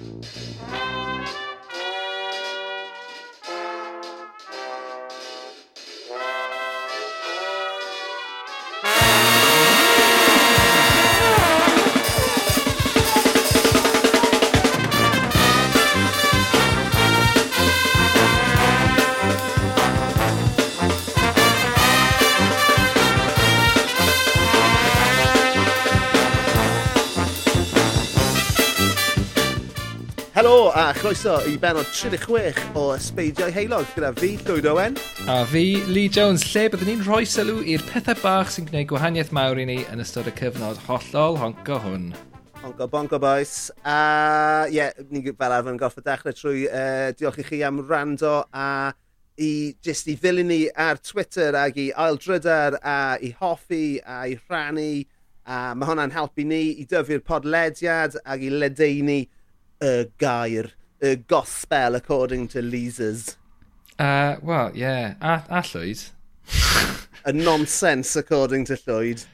Música croeso i benod 36 o Ysbeidiau Heilog gyda fi, Llywyd Owen. A fi, Lee Jones, lle byddwn ni'n rhoi sylw i'r pethau bach sy'n gwneud gwahaniaeth mawr i ni yn ystod y cyfnod hollol honco hwn. Honco bonco boys. A ie, yeah, ni'n fel arfer yn gorfod dechrau trwy uh, diolch i chi am rando a i jyst i ddilyn ni ar Twitter ag i aildrydar a i hoffi a i rhannu. A mae hwnna'n helpu ni i dyfu'r podlediad ac i ledeini y gair y gospel according to Leasers. Uh, Wel, ie. Yeah. A, a Llwyd. y nonsense according to Llwyd.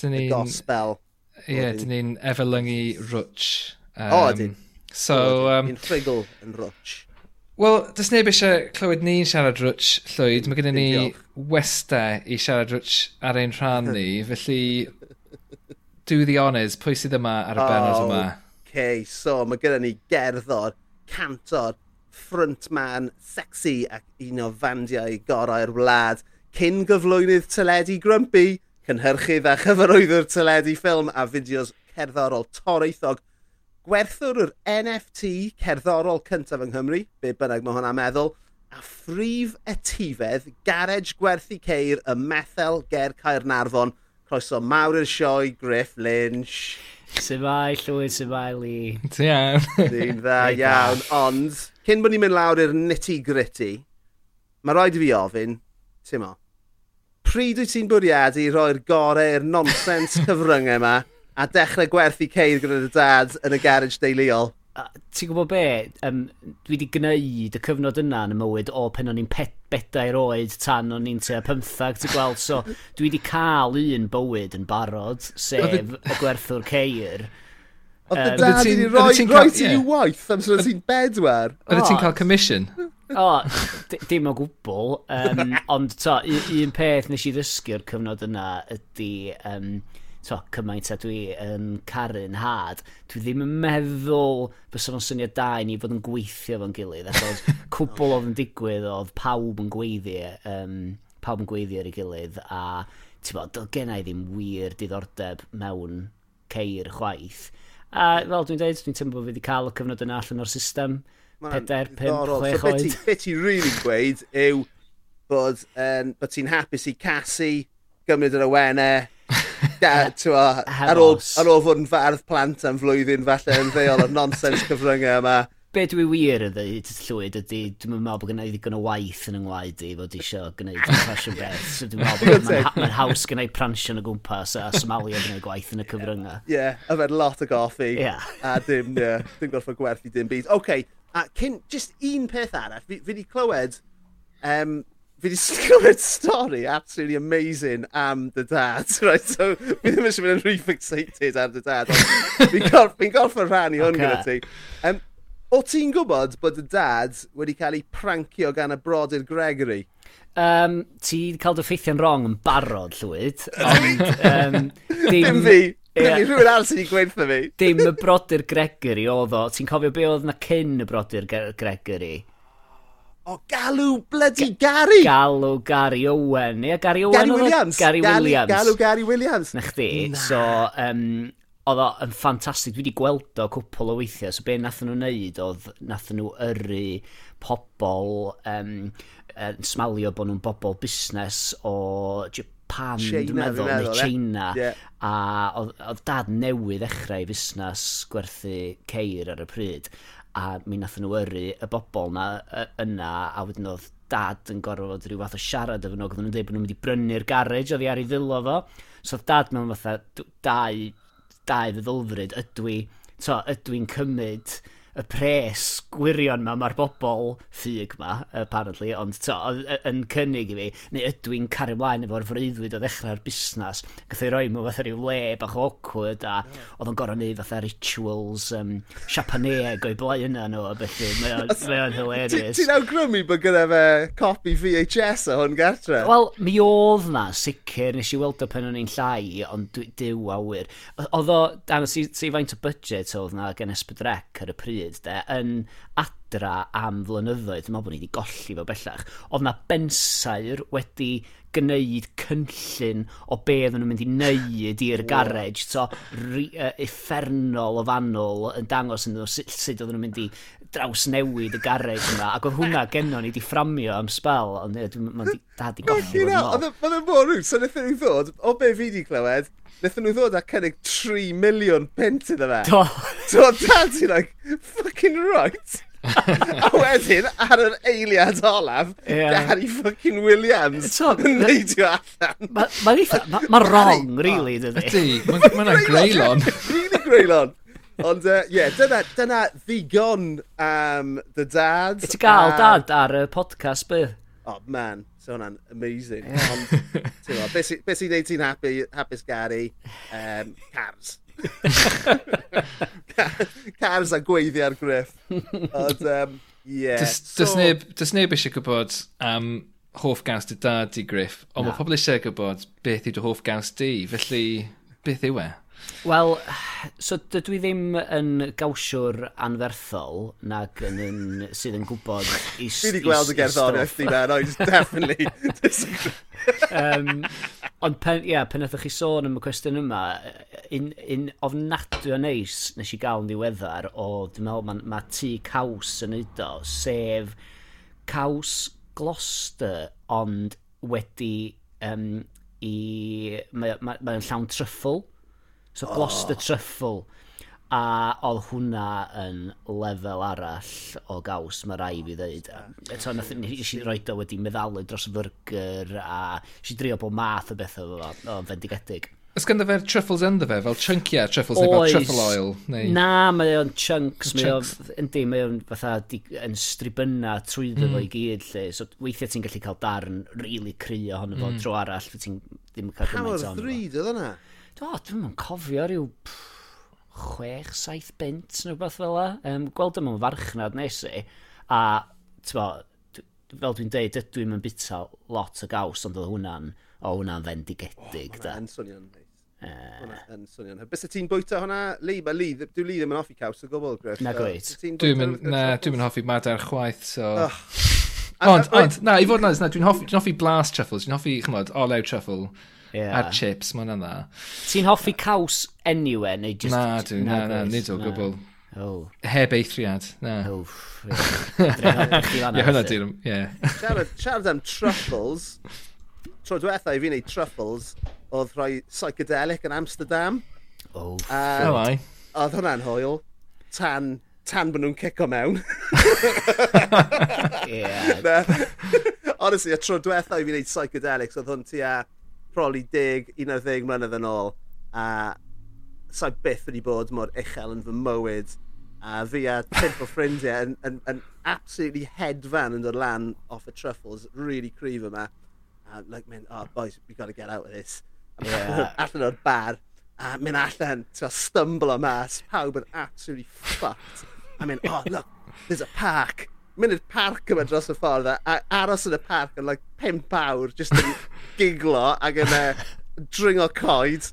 Dyn ni... Y gospel. Ie, yeah, dyn ni'n efelynu rwtch. Um, o, ydyn. So... Um, Ni'n ffrigl yn rwtch. Wel, dys neb eisiau clywed ni'n siarad rwtch llwyd. Mae gennym ni westau i siarad rwtch ar ein rhan ni. Felly, do the honours. Pwy sydd yma ar y oh, benod yma? Okay, so mae gennym ni gerddor cantor, frontman, sexy ac un o fandiau gorau'r wlad. Cyn gyflwynydd teledu Grumpy, cynhyrchydd a chyfarwyddwr teledu ffilm a fideos cerddorol toreithog, gwerthwr yr NFT cerddorol cyntaf yng Nghymru, be bynnag mae hwnna'n meddwl, a phrif etifedd garej gwerthu ceir y methel ger Caernarfon. Croeso mawr i'r sioe, Griff Lynch. Sefai, llwyd, sefai, Lee. Ti iawn. Dwi'n dda iawn. Ond, cyn bod ni'n mynd lawr i'r nitty gritty, mae rhaid i fi ofyn, ti'n mo, pryd wyt ti'n bwriadu roi'r gorau i'r nonsens cyfryngau yma a dechrau gwerthu ceir gyda'r dad yn y garage deuluol? ti'n gwybod be, um, dwi wedi gwneud y cyfnod yna yn y mywyd o pen o'n i'n bedair oed tan o'n i'n tua pymthag, ti'n gweld, so dwi wedi cael un bywyd yn barod, sef y gwerthwr ceir. Oedd dy dad wedi rhoi rhoi ti i'w waith am sy'n ti'n bedwar? Oedd ti'n cael commission? O, dim o gwbl, um, ond to, un peth nes i ddysgu'r cyfnod yna ydy... Um, to, cymaint a dwi yn caru'n had, dwi ddim yn meddwl bys o'n syniad da i ni fod yn gweithio fo'n gilydd, achos cwbl oedd yn digwydd oedd pawb yn gweiddi, um, pawb yn gweiddi ar ei gilydd, a ti'n bod, doedd genna i ddim wir diddordeb mewn ceir chwaith. A fel dwi'n dweud, dwi'n teimlo bod fi wedi cael y cyfnod yna allan o'r system. Pedair, pimp, chwech oed. So beth ti'n really gweud yw bod, um, bod ti'n hapus i casu, gymryd yr awennau, Da, ar ôl, ar ôl fod yn fardd plant am flwyddyn falle yn ddeol o'r nonsens cyfryngau yma. Be dwi wir yn dweud llwyd ydy, dwi'n meddwl bod gennau ddigon o waith yn yngwaed i fod eisiau gwneud fashion beth. So dwi'n meddwl bod mae'n haws gennau pransio yn y gwmpas a smalio gwneud gwaith yn y cyfryngau. Ie, yeah, yfed lot o goffi. Yeah. A dim, yeah, dim gorfod gwerthu dim byd. Oce, okay, a cyn, just un peth arall, fi wedi clywed um, fi wedi sgwyd stori absolutely amazing am dy dad. Right? So, fi ddim eisiau mynd yn rhy fixated ar dy dad. Fi'n gorff, fi gorff yn rhannu hwn okay. gyda ti. Um, o ti'n gwybod bod dy dad wedi cael ei prancio gan y brodyr Gregory? Um, ti wedi cael dy ffeithio'n rong yn barod, llwyd. Ond, um, dim, dim fi. Yeah. Dim rhywun arall sydd wedi gweithio fi. Dim y brodyr Gregory oedd o. Ti'n cofio be oedd na cyn y brodyr Gregory? O, galw bloody Gary! Galw Gary Owen. Ie, Gary Owen Gary Williams. Gary Williams. Galw Gary Williams. Na chdi. Na. So, um, oedd o'n ffantastig. Dwi wedi gweld o cwpl o weithiau. So, be nath nhw wneud oedd nath nhw yrru pobl um, uh, smalio bod nhw'n bobl busnes o Japan, dwi'n meddwl, neu China. Yeah. A oedd dad newydd ddechrau busnes gwerthu ceir ar y pryd a mi nath nhw yrru y bobl na, yna, a wedyn oedd dad yn gorfod rhyw fath o siarad efo nhw, ac nhw'n dweud bod nhw'n mynd i brynu'r garej oedd i ar ei ddilo fo. So oedd dad mewn fatha dau, dau ddyddylfryd, ydw i, to, ydw i'n cymryd y pres gwirion ma, mae'r bobl ffug ma, apparently, ond to, yn cynnig i fi, neu ydw i'n cario mlaen efo'r freuddwyd o ddechrau'r busnes, gath ei roi mewn fatha rhyw le bach awkward, a yeah. oedd o'n gorau neud fatha rituals um, siapaneeg o'i blaen yna nhw, a beth mae o'n hilarious. Ti'n awgrymu bod gyda fe copi VHS o hwn gartre? Wel, mi oedd na, sicr, nes i weld o pen o'n i'n llai, ond diw a wir. Oedd o, dan y faint o budget oedd na gen Ysbydrec ar y pryd, byd, de, yn adra am flynyddoedd, dwi'n meddwl bod ni wedi golli fo bellach, oedd na bensair wedi gwneud cynllun o be oedden nhw'n mynd i wneud i'r garej, so ri, uh, effernol o fanwl yn dangos yn nhw sut, sut oedden nhw'n mynd i draws newid y garej yma, ac oedd hwnna genno ni di fframio am spel, ond mae'n dad i goffi fod yn Mae'n mor rwy'n, so wnaethon nhw ddod, o be fi di clywed, wnaethon nhw ddod â cynnig 3 miliwn pent iddo fe. Do. Do, dad i'n like, fucking right. a wedyn, ar yr eiliad olaf, yeah. Gary fucking Williams so, yn neidio allan. Mae'n ma, ma, ma wrong, really, dydy. Ydy, mae'n greulon. Really greulon. Ond ie, uh, yeah, dyna, dyna ddigon am um, dy dad. Ti gael um, dad ar y podcast bydd? Oh man, so hwnna'n amazing. Yeah. Ond, ti'n mo, beth sy'n sy neud ti'n happy, hapus Gary? Um, cars. cars a gweiddi ar griff. Ond, um, yeah. Does, so... neb, does neb eisiau gwybod am um, hoff gans dy dad i griff, ond mae pobl eisiau gwybod beth yw dy hoff gans di, felly beth yw e? Wel, so dydw i ddim yn gawsiwr anferthol nag yn, yn sydd yn gwybod i Fi wedi gweld y gerddoriaeth di na, no, just definitely um, Ond pen, yeah, pen ydych chi sôn am y cwestiwn yma, un, un ofnadwy o neis nes i gael yn ddiweddar o, dwi'n meddwl, mae ma tŷ caws yn eido, sef caws Gloucester, ond wedi um, i... Mae'n ma, ma llawn tryffl So Gloucester oh. Truffle. A oedd hwnna yn lefel arall o gaws, mae rai fi ddweud. Eto, nath nes i roed o wedi meddalu dros y fyrgyr a nes i drio bod math o bethau fo, o, fendigedig. Ys ganddo fe'r truffles ynddo fe, fel chunkiau truffles neu fel truffle oil? Neu... Na, mae o'n chunks, mae o'n, yndi, mae o'n fatha di, yn stribynna trwyddo mm. fo i mm. gyd lle, so weithiau ti'n gallu cael darn really cry ohono fo, mm. tro arall, ti'n ddim yn cael gymaint ohono fo. Power 3, dyna? Dwi'n oh, cofio rhyw chwech, saith bint neu rhywbeth fel la. Um, gweld yma'n farchnad nes i. A, bo, fel dwi'n deud, ydw i'n bita lot o gaws, ond oedd hwnna'n o hwnna'n fendigedig. Oh, hwnna'n swnio'n yn swnio'n hyb. Bys ti'n bwyta hwnna? Lee, mae Lee, dwi'n Lee ddim yn hoffi caws o gobl, Griff. Na gweit. Dwi'n mynd hoffi madar chwaith, so... Ond, ond, na, i fod na, dwi'n hoffi, hoffi blas truffles, dwi'n hoffi, chymod, olew truffle yeah. a'r chips, mae hwnna'n dda. Ti'n hoffi caws anyway, neu just... Na, dwi, na, na, nid o gwbl. Oh. Heb eithriad, na. Oh, Ie, hwnna dwi'n... Siarad am truffles, tro diwetha i fi wneud truffles, oedd rhoi psychedelic yn Amsterdam. Oh, um, oh Oedd hwnna'n hwyl, tan, tan bod nhw'n cico mewn. yeah. Honestly, y tro diwetha i fi wneud psychedelics, oedd hwn ti a... Uh, probably 10, 11 mlynedd yn ôl a sa byth wedi bod mor uchel yn fy mywyd a fi a tip o ffrindiau yn, yn, yn absolutely hedfan yn dod lan off y truffles really cryf yma. A like mynd oh boys we gotta get out of this. Yeah. allan o'r bar a mynd allan to stumble o mas pawb yn absolutely fucked. I mean oh look there's a park mynd i'r parc yma dros y ffordd a aros yn y parc yn like, pimp awr just yn giglo ac yn uh, dringo coed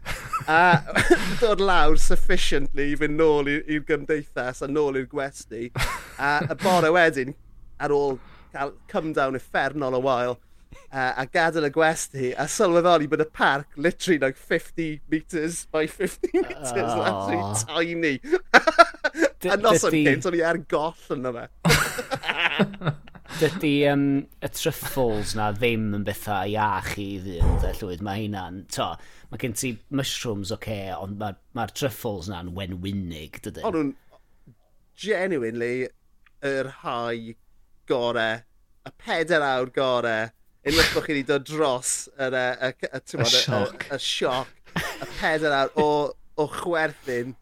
a dod lawr sufficiently i fynd nôl i'r gymdeithas a nôl i'r gwesti a y bore wedyn ar ôl cael come down effernol o wael uh, a gadael y gwesti a sylweddoli bod y parc literally like 50 metres by 50 metres oh. actually tiny. A noson cynt o'n i ar goll yn yma Dydy um, y truffles na ddim yn bethau iach i ddyn, dda llwyd. Mae hynna'n, to, mae gen ti mushrooms, oce, okay, ond mae'r ma, truffles na'n wenwynig, dydy. Ond nhw'n genuinely yr hau gore, y peder awr gore, unwaith bod chi wedi dod dros yr, e, y, y, y, y, y, sioc. y, y, sioc, y peder awr o, o chwerthin,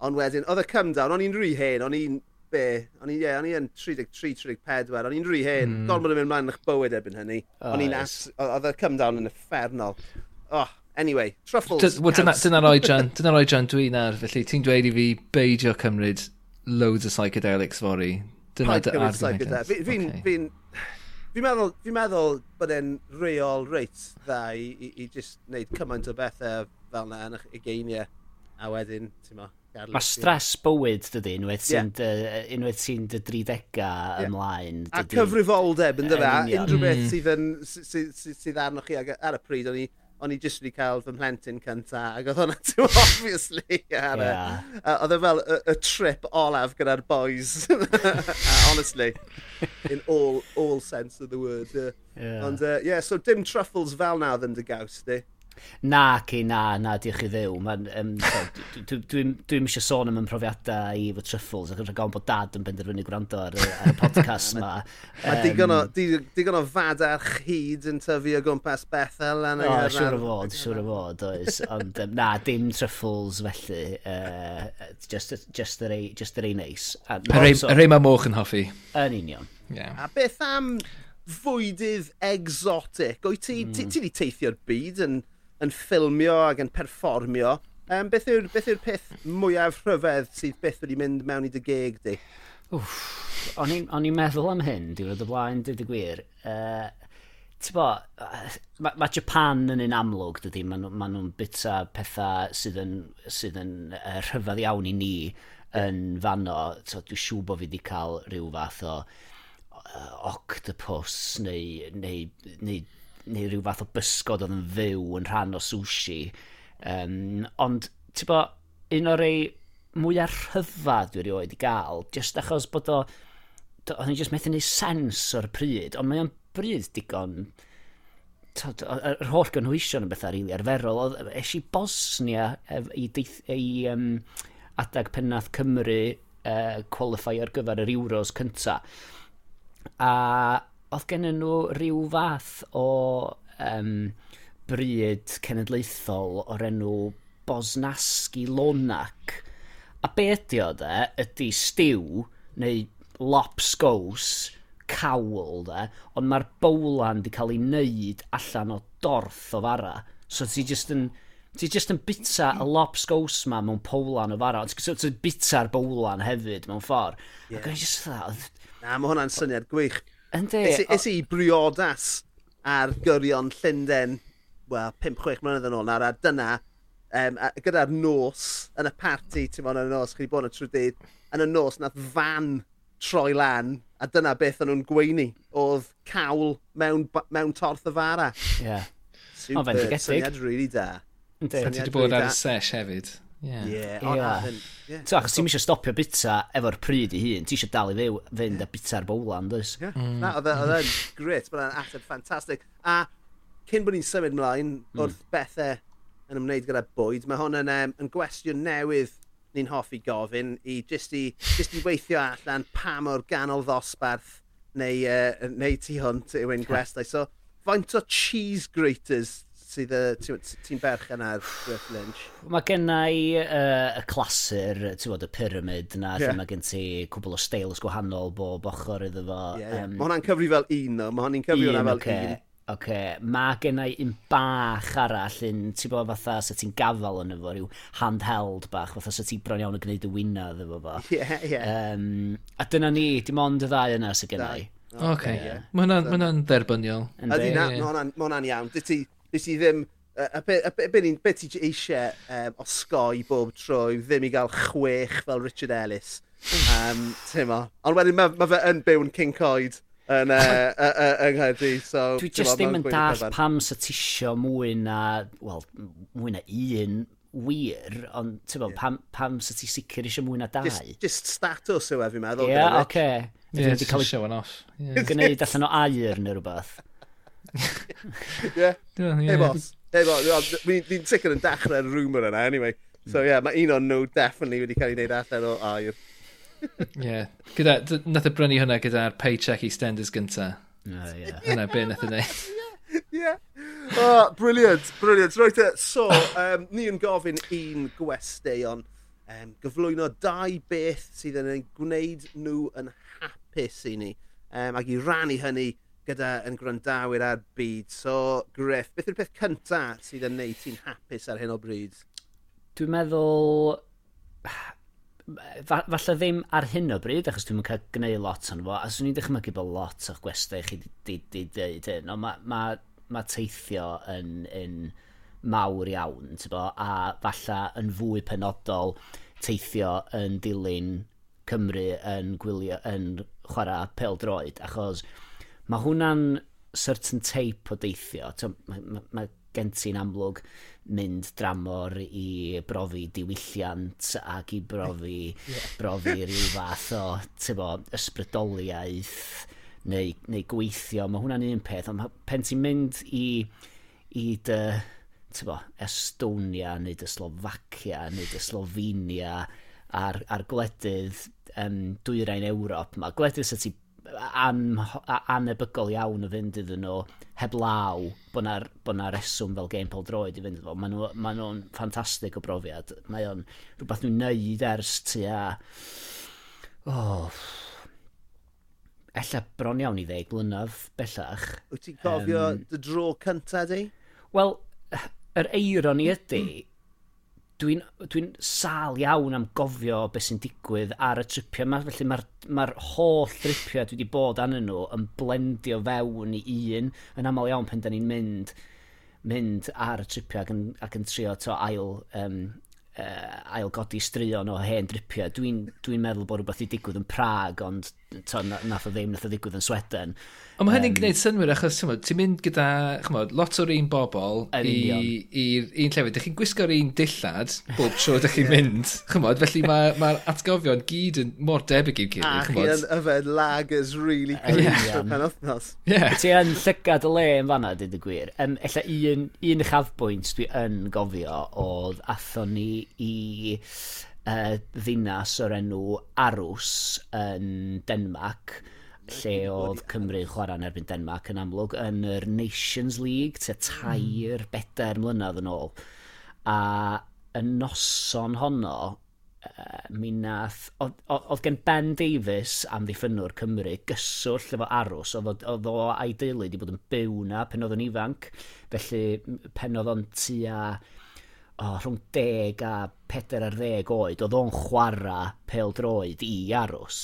ond wedyn, oedd y cymdown, o'n i'n rhy hen, o'n i'n be? O'n i, ie, yeah, o'n i yn 33-34, o'n i'n rhy hen. Mm. Gormod yn mynd mlaen eich bywyd erbyn hynny. Oh, o'n i'n yes. oedd y cymdown yn effernol. Oh, anyway, truffles. Wel, dyna, dyna'r oedran, dyna'r oedran dwi'n ar, felly ti'n dweud i fi beidio cymryd loads o psychedelics fori. Dyna dy argument. Fi'n fi fi'n meddwl, fi'n meddwl bod e'n reol reit dda i, i, i just wneud cymaint o bethau fel yna yn eich ugeiniau a wedyn, ti'n ma, Mae stres bywyd, dydy, unwaith sy'n yeah. uh, sy dy 30au ymlaen. Dydy. A cyfrifoldeb, yn dyfa, unrhyw beth mm. sydd, yn, sydd, sydd arnoch chi ar y pryd, o'n i o'n i jyst wedi cael fy mhlentyn cynta, ac oedd hwnna too obviously ar yeah. uh, Oedd e fel y, y trip olaf gyda'r boys, honestly, in all, all sense of the word. Uh, yeah. Ond, uh, yeah, so dim truffles fel na oedd yn dy gaws, di? Na, ci, na, na, diolch i ddew. Dwi'n um, Dwi'n dwi, dwi, eisiau sôn am yn profiadau i fy Truffles, ac yn rhaid bod dad yn benderfynu gwrando ar, y, ar y podcast yma. Mae digon, o, digon o fad ar chyd yn tyfu o gwmpas Bethel. O, oh, siwr o fod, siwr o fod, oes. Ond um, na, dim Truffles felly, uh, just, just yr ei neis. Yr ei mae moch yn hoffi. Yn union. Yeah. A beth am fwydydd exotic? Wyt ti, mm. ti, hmm. ti wedi teithio'r byd yn yn ffilmio ac yn perfformio. Um, beth yw'r beth yw peth mwyaf rhyfedd sydd byth wedi mynd mewn i dy geg di? Wff, o'n i'n meddwl am hyn, diwrnod y blaen, dyd y gwir. Uh, Ti'n Tybo, mae ma Japan yn un amlwg, dydy, maen ma nhw'n bita pethau sydd yn, sydd yn uh, rhyfedd iawn i ni yn fanno. So, dwi'n siŵr bod fi wedi cael rhyw fath o uh, octopus neu, neu, neu neu rhyw fath o bysgod oedd yn fyw yn rhan o sushi. Um, ond, ti'n bo, un o'r ei mwyaf rhyfa dwi erioed i gael, just achos bod o, oedd yn jyst methu neud sens o'r pryd, ond mae o'n bryd digon, yr holl gynhwysion yn bethau rili arferol, oedd eisi Bosnia i, deith, i um, adag pennaeth Cymru uh, qualify ar gyfer yr Euros cynta. A oedd gen nhw rhyw fath o um, bryd cenedlaethol o'r enw Bosnaski Lonac. A be ydi o de, ydi stiw neu lopsgows, cawl de, ond mae'r bowlan wedi cael ei wneud allan o dorth o fara. So ti just yn, ti just yn bita y lopsgows ma mewn powlan o fara, ond so, ti'n bita'r bowlan hefyd mewn ffordd. Yeah. Ac o'n i just dda, Na, mae hwnna'n syniad gwych. Yndi. Is i briodas ar gyrion Llynden, wel, 5-6 mlynedd yn ôl nawr, a dyna, um, a, gyda'r nos, yn y parti, ti'n fawr yn y nos, chi wedi bod yn trwy dydd, yn y nos, nath fan troi lan, a dyna beth o'n nhw'n gweini, oedd cawl mewn, mewn torth y fara. Ie. Yeah. Super, syniad really da. Ynddi. Ti wedi bod ar y sesh hefyd? Yeah. Ie. Oh, yeah. Then, yeah. Ta, achos ti'n eisiau stopio bita efo'r pryd i hun, ti eisiau dal i fyw, fynd yeah. a bita'r bowlan, dys? Yeah. Mm. Na, oedd e, e'n grit, bod e'n ateb ffantastig. A cyn bod ni'n symud mlaen hmm. wrth bethau yn ymwneud gyda bwyd, mae hwn yn, um, yn gwestiwn newydd ni'n hoffi gofyn i jyst i, jyst i weithio allan pa mor ganol ddosbarth neu, uh, neu tu hwnt yw ein gwestai. So, faint o cheese graters sydd ti'n berchen ar Griff Lynch? Mae genna i uh, y clasur, ti'n bod, y pyramid na, yeah. mae gen ti cwbl o steils gwahanol bob ochr iddo fo. Yeah, yeah. Um, mae hwnna'n cyfri fel un, no? Mae hwnna'n cyfri hwnna fel okay. un. Oce, okay. mae genna i un bach arall, un, ti'n bod fatha sa ti'n gafel yn efo, rhyw handheld bach, fatha sa ti'n bron iawn yn gwneud y wynaf efo fo. Yeah, yeah. Um, a dyna ni, dim ond y ddau yna sy'n genna i. Oce, okay, yeah. mae hwnna'n ma dderbyniol. Ydy, ma hwnna'n iawn. Dy ti, nes i ddim... Y, y, y, be, be y, beth ti eisiau um, osgoi bob tro yw ddim i gael chwech fel Richard Ellis. um, Timo. Ond wedyn mae ma fe yn byw yn King Coed yn uh, uh, uh, yng Nghaerdydd. So, Dwi just ddim yn dall pam sa tisio mwy na, wel, mwy na un wir, ond yeah. pam, pam sa ti sicr eisiau mwy na dau? Just, just status yw e, fi'n meddwl. Ie, yeah, oce. Okay. Yeah, it's just showing off. Yeah. Gwneud allan o air neu rhywbeth. Ie. Hey boss. Hey boss. Ni'n sicr yn dechrau'r rumour yna, anyway. So mm. ie, yeah, mae un o'n nhw definitely wedi cael ei wneud allan o air. Ie. Gyda, nath y brynu hwnna gyda'r paycheck i stenders gynta. Oh, yeah. Hwnna be nath e y neud. Yeah. Oh, brilliant, brilliant. Right, uh, e, so, um, ni yn gofyn un gwesteion um, gyflwyno dau beth sydd yn gwneud nhw yn hapus i ni. Um, ac i rannu hynny gyda yn gwrandawyr ar byd. So, Griff, beth yw'r peth cyntaf sydd yn neud ti'n hapus ar hyn o bryd? Dwi'n meddwl... Falle ddim ar hyn o bryd, achos dwi'n cael gwneud lot o'n fo, a swn i'n dychmygu bod lot o'ch gwestau chi wedi dweud hyn, ond mae ma, ma teithio yn, yn mawr iawn, bo, a falle yn fwy penodol teithio yn dilyn Cymru yn, gwylio, yn chwarae pel droed, achos mae hwnna'n certain tape o deithio. Mae ma, ma gen ti'n amlwg mynd dramor i brofi diwylliant ac i brofi, yeah. brofi rhyw fath o tybo, ysbrydoliaeth neu, neu gweithio. Mae hwnna'n un peth, ond pen ti'n mynd i, i dy tybo, Estonia neu dy Slovacia neu dy Slovenia a'r, ar gwledydd um, dwyrain Ewrop. Mae gwledydd sy'n ti an, anebygol iawn o fynd iddyn nhw heblaw bod yna bo na reswm fel Game Paul Droid i fynd iddo fo. Maen nhw'n ma nhw ffantastig o brofiad. Mae o'n rhywbeth nhw'n neud ers tu a... Oh, Ella bron iawn i ddeg blynedd, bellach. Wyt ti'n cofio um, dy dro cyntaf di? Wel, yr eiron i ydy, dwi'n dwi sal iawn am gofio beth sy'n digwydd ar y tripiau yma, felly mae'r ma, holl tripiau dwi wedi bod anyn nhw yn blendio fewn i un, yn aml iawn pen da ni'n mynd, mynd ar y tripiau ac yn, ac yn trio to ail, um, uh, ail godi straeon o hen dripiau. Dwi'n dwi meddwl bod rhywbeth i digwydd yn Prag, ond to, nath o ddim, nath o ddigwydd yn Sweden. Ond mae hynny'n um, gwneud synwyr achos ti'n mynd gyda chymod, lot o'r un bobl i'r un llefydd. Dych chi'n gwisgo'r un dillad bob tro dych chi'n mynd. Chymod, felly mae'r ma, atgofion gyd yn mor debyg i'w gilydd. A chi yn yfed lagers really cwrs pan yeah. Ti yn llygad y le yn fanna, dyd y gwir. Um, Ella un, un chafbwynt dwi yn gofio oedd athon ni i uh, ddinas o'r enw Arws yn Denmark lle oedd Cymru chwarae yn erbyn Denmark yn amlwg yn yr Nations League, te tair, mm. bedair mlynedd yn ôl. A y noson honno, uh, mi nath, oedd gen Ben Davies am ddiffynwr Cymru gyswll efo arws, oedd o a'i deulu wedi bod yn byw na pen oedd yn ifanc, felly pen oedd o'n tua oh, rhwng 10 a 4 ar 10 oed, oedd o'n chwarae pel droed i aros.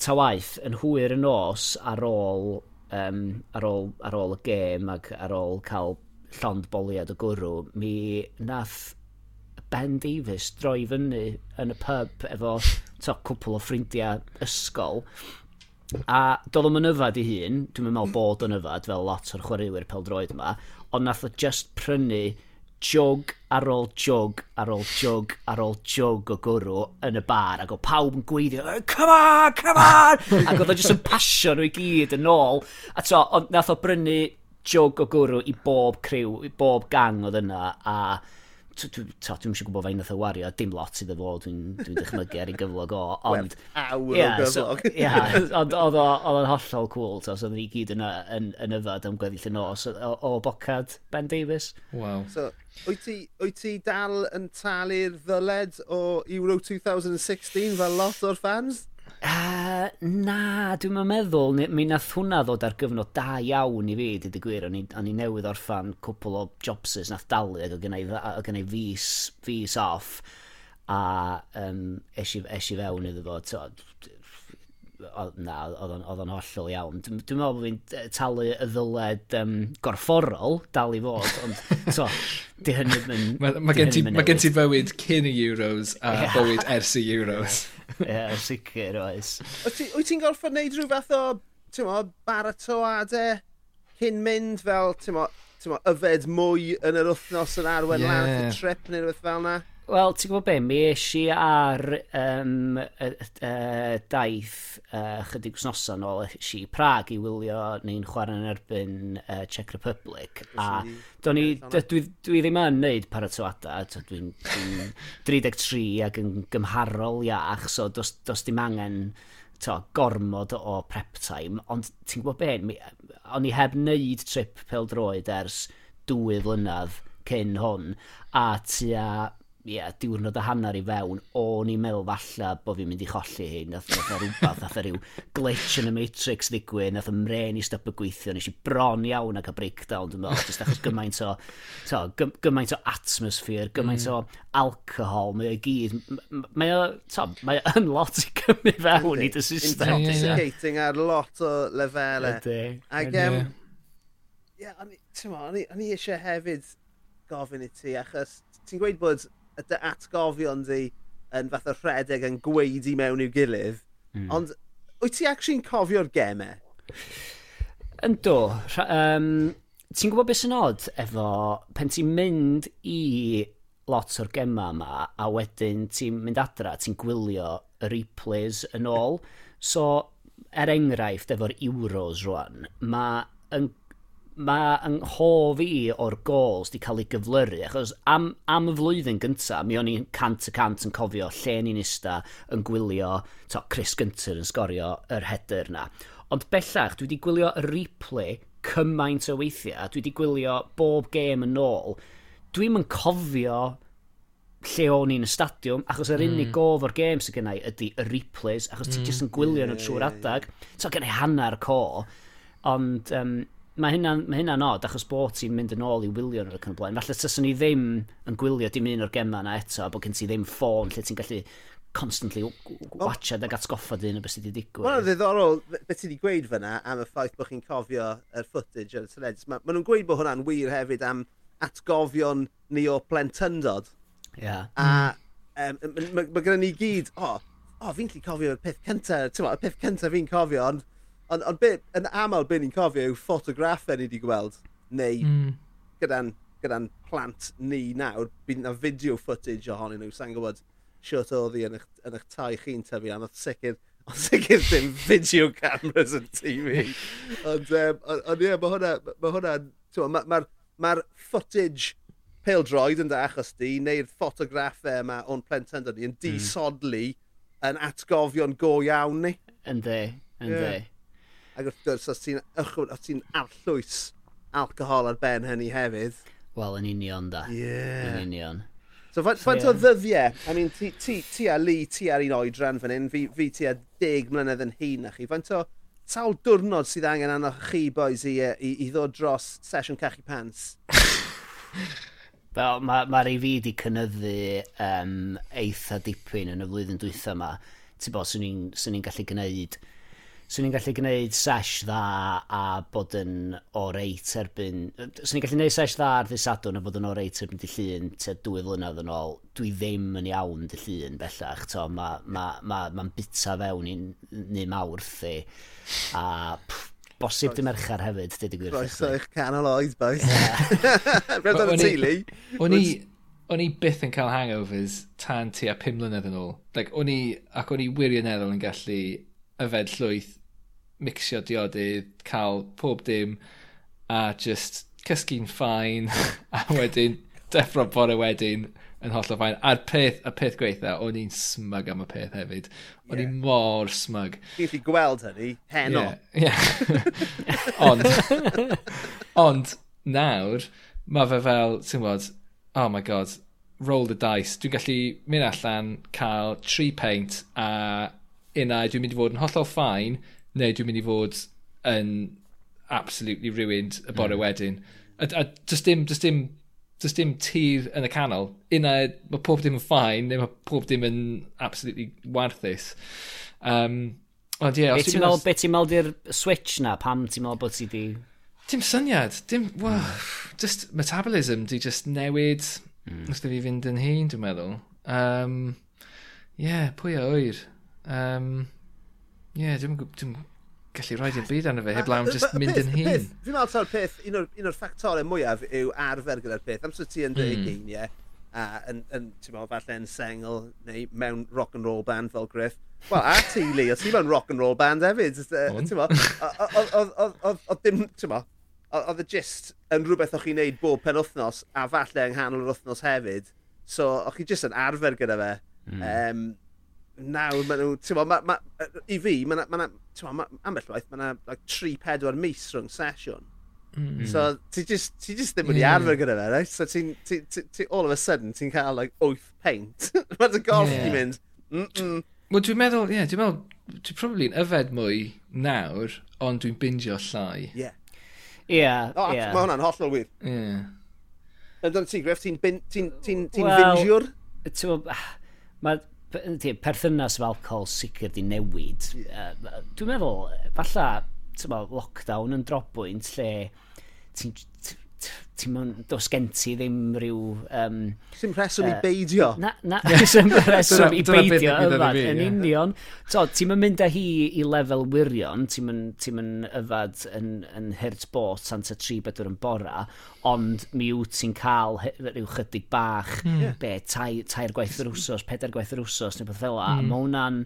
Ta waith, yn hwyr y nos ar ôl, um, ar ôl, ar ôl y gêm ac ar ôl cael llond boliad o gwrw, mi nath Ben Davies droi fyny yn y pub efo to, cwpl o ffrindiau ysgol. A doedd o'm yn yfad i hun, dwi'n meddwl bod yn yfad fel lot o'r chwaraewyr peldroed yma, ond nath o just prynu jog ar ôl jog ar ôl jog ar ôl jog o gwrw yn y bar ac o pawb yn gweithio come on, come on! Ac oedd o jyst yn pasio nhw i gyd yn ôl. A to, ond nath o brynu jog o gwrw i bob criw, i bob gang oedd yna a dwi'n eisiau gwybod fe'n nath o wario, dim lot sydd efo, dwi'n dwi dychmygu ar ei gyflog o, ond... Awr yeah, o gyflog. So, yeah, ond oedd o'n hollol cool, so oedd ni gyd yna yn, yn yfad am gweddill y nos o, o bocad Ben Davies. Wow. So, wyt ti, wyt ti dal yn talu'r ddyled o Euro 2016 fel lot o'r fans? Ah, Uh, na, dwi'n mynd meddwl, mi nath hwnna ddod ar gyfnod da iawn i fi, dyd y gwir, o'n i newydd orffan cwpl o jobsys nath dalu ac o gennau fus, fus off, a um, eisi, eisi fewn iddo fo, to, o, na, oedd o'n hollol iawn. Dwi'n dwi meddwl bod fi'n talu y ddyled um, gorfforol, dal i fod, ond so, di hynny'n mynd... Mae ma gen, ti, ma bywyd cyn y Euros a yeah. bywyd ers y Euros. Ie, yeah, sicr oes. Wyt ti'n gorfod wneud rhyw fath o mo, baratoadau cyn mynd fel mo, yfed mwy yn yr wythnos yn arwen yeah. lan y trip neu rhywbeth fel yna? Wel, ti'n gwybod be, mi eisi ar um, y, y, daith uh, chydig wsnosan ôl eisi Prag i wylio neu'n chwarae yn erbyn uh, Czech Republic. A do'n i, dwi, dwi ddim yn neud paratoada, dwi'n dwi 33 ac yn gymharol iach, so dos, dos dim angen to, gormod o prep time. Ond ti'n gwybod be, o'n i heb wneud trip pel droed ers dwy flynydd cyn hwn, a tua yeah, diwrnod a hanner i fewn, o'n i'n meddwl falle bod fi'n mynd i cholli hi, nath o rhywbeth, nath e o rhyw e glitch yn y Matrix ddigwyd, nath o mren i stop y gweithio, nes i bron iawn ac a breakdown, dwi'n meddwl, jyst achos gymaint o, to, gymaint o atmosphere, gymaint mm. o alcohol, mae o gyd, mae o, to, mae o yn lot i gymryd fewn i dy system. Intoxicating ar lot o lefelau. Ydy. Ac, um, yeah, o'n i eisiau hefyd gofyn i ti, achos ti'n gweud bod y dy atgofion di yn fath o rhedeg yn gweud i mewn i'w gilydd. Mm. Ond wyt ti actually'n cofio'r gemau? Yn do. Um, ti'n gwybod beth sy'n odd efo pen ti'n mynd i lot o'r gemau yma a wedyn ti'n mynd adra, ti'n gwylio y replays yn ôl. So, er enghraifft efo'r Euros rwan, mae yn mae yng nghof i o'r gols di cael ei gyflyru, achos am, am y flwyddyn gyntaf, mi o'n i'n cant y cant yn cofio lle ni'n ista yn gwylio to, Chris Gynter yn sgorio yr header na. Ond bellach, dwi wedi gwylio y replay cymaint o weithiau, dwi wedi gwylio bob gêm yn ôl. Dwi'm yn cofio lle o'n i'n y stadiwm, achos yr mm. gof o'r gêm sy'n gennau ydy y replays, achos mm. ti'n jyst yn gwylio nhw trwy'r adag. So gennau hanner co, ond um, mae hynna'n ma hynna od, achos bod ti'n mynd yn ôl i wylio nhw ac yn blaen. Falle tyswn ni ddim yn gwylio dim un o'r gemau na eto, bod gen ti ddim ffôn lle ti'n gallu constantly watchad ag atgoffa dyn o beth sydd wedi digwydd. Mae'n ddiddorol beth ti wedi gweud fyna am y ffaith bod chi'n cofio yr footage ar y teledu. Mae ma nhw'n gweud bod hwnna'n wir hefyd am atgofion ni o plentyndod. Yeah. A um, mae ma, ma gyda ni gyd, o, oh, oh, fi'n cofio'r peth cyntaf, y peth cyntaf fi'n cofio, ond Ond on bit, yn aml beth ni'n cofio yw ffotograffau ni wedi gweld, neu mm. gyda'n gyda plant ni nawr, bydd na fideo footage ohonyn nhw, sa'n gwybod siwt oedd hi yn eich, yn eich tai chi'n tyfu, ond oedd sicr, ond sicr ddim video cameras yn TV. ond, um, on, ond ie, yeah, mae hwnna, mae hwnna, mae'r ma, ma, ma footage pêl droed yn da achos di, neu'r ffotograffau yma o'n plentyndod ni yn hmm. disodlu mm. yn atgofion go iawn ni. Yn de, yn yeah. Ac wrth gwrs, os ti'n ychwyd, os ti'n arllwys alcohol ar ben hynny hefyd. Wel, yn union da. Yeah. Yn union. So, faint fa so, yeah. o ddyddiau? I mean, ti, ti, ti a Lee, ti ar un oedran fan hyn, fi, fi ti a deg mlynedd yn hun na chi. Faint o sawl diwrnod sydd angen anoch chi, boys, i, i, i ddod dros sesiwn cachu pants? Wel, mae'r ma, ma fi wedi cynnyddu um, eitha dipyn yn y flwyddyn dwytha yma. Ti'n bod, swn i'n gallu gwneud swn i'n gallu gwneud sesh dda a bod yn o reit erbyn... Swn i'n gallu gwneud sesh dda ar ddisadwn a bod yn o reit erbyn dy llun te dwy flynedd yn ôl. Dwi ddim yn iawn dy llun bellach. Mae'n ma, ma, ma, ma bita fewn ni mawrth i. A pff, bosib dim mercher hefyd, dwi wedi gwir. Roeso eich canol oed, boes. Rhaid o'n teulu. O'n i o'n i byth yn cael hangovers tan tu a pum mlynedd yn ôl. Like, o'n i, ac o'n i wirioneddol yn gallu yfed llwyth mixio diodydd, cael pob dim a just cysgu'n ffain a wedyn deffro bore wedyn yn holl o ffain. A'r peth, y peth gweitha, o'n i'n smug am y peth hefyd. O'n yeah. i'n mor smug. Chi'n i gweld hynny, heno. Yeah. yeah. ond, ond nawr, mae fe fel, ti'n bod, oh my god, roll the dice. Dwi'n gallu mynd allan, cael tri peint a unau dwi'n mynd i fod yn hollol ffain neu dwi'n mynd i fod yn absolutely ruined y bore mm. wedyn. A, a just dim, just dim, just dim tir yn y canol. Una, mae pob dim yn ffain, neu mae pob dim yn absolutely warthus. Um, ond ie, yeah, os ti'n meddwl... Be ti'n meddwl di'r switch na, pam ti'n meddwl bod ti di... Dim syniad, dim, well, hmm. just metabolism di just newid, mm. os fi fynd yn hun, dwi'n meddwl. Um, yeah, pwy a oer. Um, yeah, dwi'n dwi gallu rhoi i'r byd arno fe, heblaw am just mynd yn hun. Fi'n meddwl ta'r peth, un o'r, un o'r ffactorau mwyaf yw arfer gyda'r peth. Amser ti yn dweud mm. geiniau, a yn, yn ti'n meddwl, falle yn sengl neu mewn rock and roll band fel Griff. Wel, a ti, Lee, os ti mewn rock and roll band hefyd, ti'n meddwl, oedd dim, ti'n meddwl, oedd e y gist yn rhywbeth o'ch chi'n neud bob pen wythnos, a falle yng nghanol yr wythnos hefyd. So, o'ch chi jyst yn arfer gyda fe. Mm. Um, nawr maen nhw, ti'n ma, ma, i fi, maen ma, ma, ma, ambell waith, maen nhw like, 3-4 mis rhwng sesiwn. Mm. So, ti just, ti just ddim wedi yeah. arfer gyda fe, right? So, ti'n, ti, ti, ti, all of a sudden, ti'n cael, like, 8 paint. maen nhw'n golf yeah. i mynd, mm-mm. Wel, dwi'n meddwl, ie, yeah, dwi'n meddwl, dwi'n probably yn yfed mwy nawr, ond dwi'n bindio llai. Ie. Yeah. Ie, yeah, oh, yeah. Mae hwnna'n hollol wir. Ie. Yeah. Ynddo'n ti, Griff, ti'n ti, ti, ti, ti well, bindiwr? Ti'n... Mae perthynas fel alcohol sicr di newid. Uh, Dwi'n meddwl, falla, ti'n lockdown yn drobwynt lle ti'n ti'n mynd, dos gen ti ddim rhyw... Um, Sim rheswm uh, i beidio. Na, na, sim rheswm i beidio yfad, yn union. So, ti'n mynd mynd â hi i lefel wirion, ti'n mynd, ti mynd yfad yn, yn hirt bot sant y tri bedwr yn bora, ond mi wyt ti'n cael rhyw chydig bach, mm. be, tair, tair gwaith yr wsos, pedair gwaith yr wsos, neu beth fel la, mm. mae hwnna'n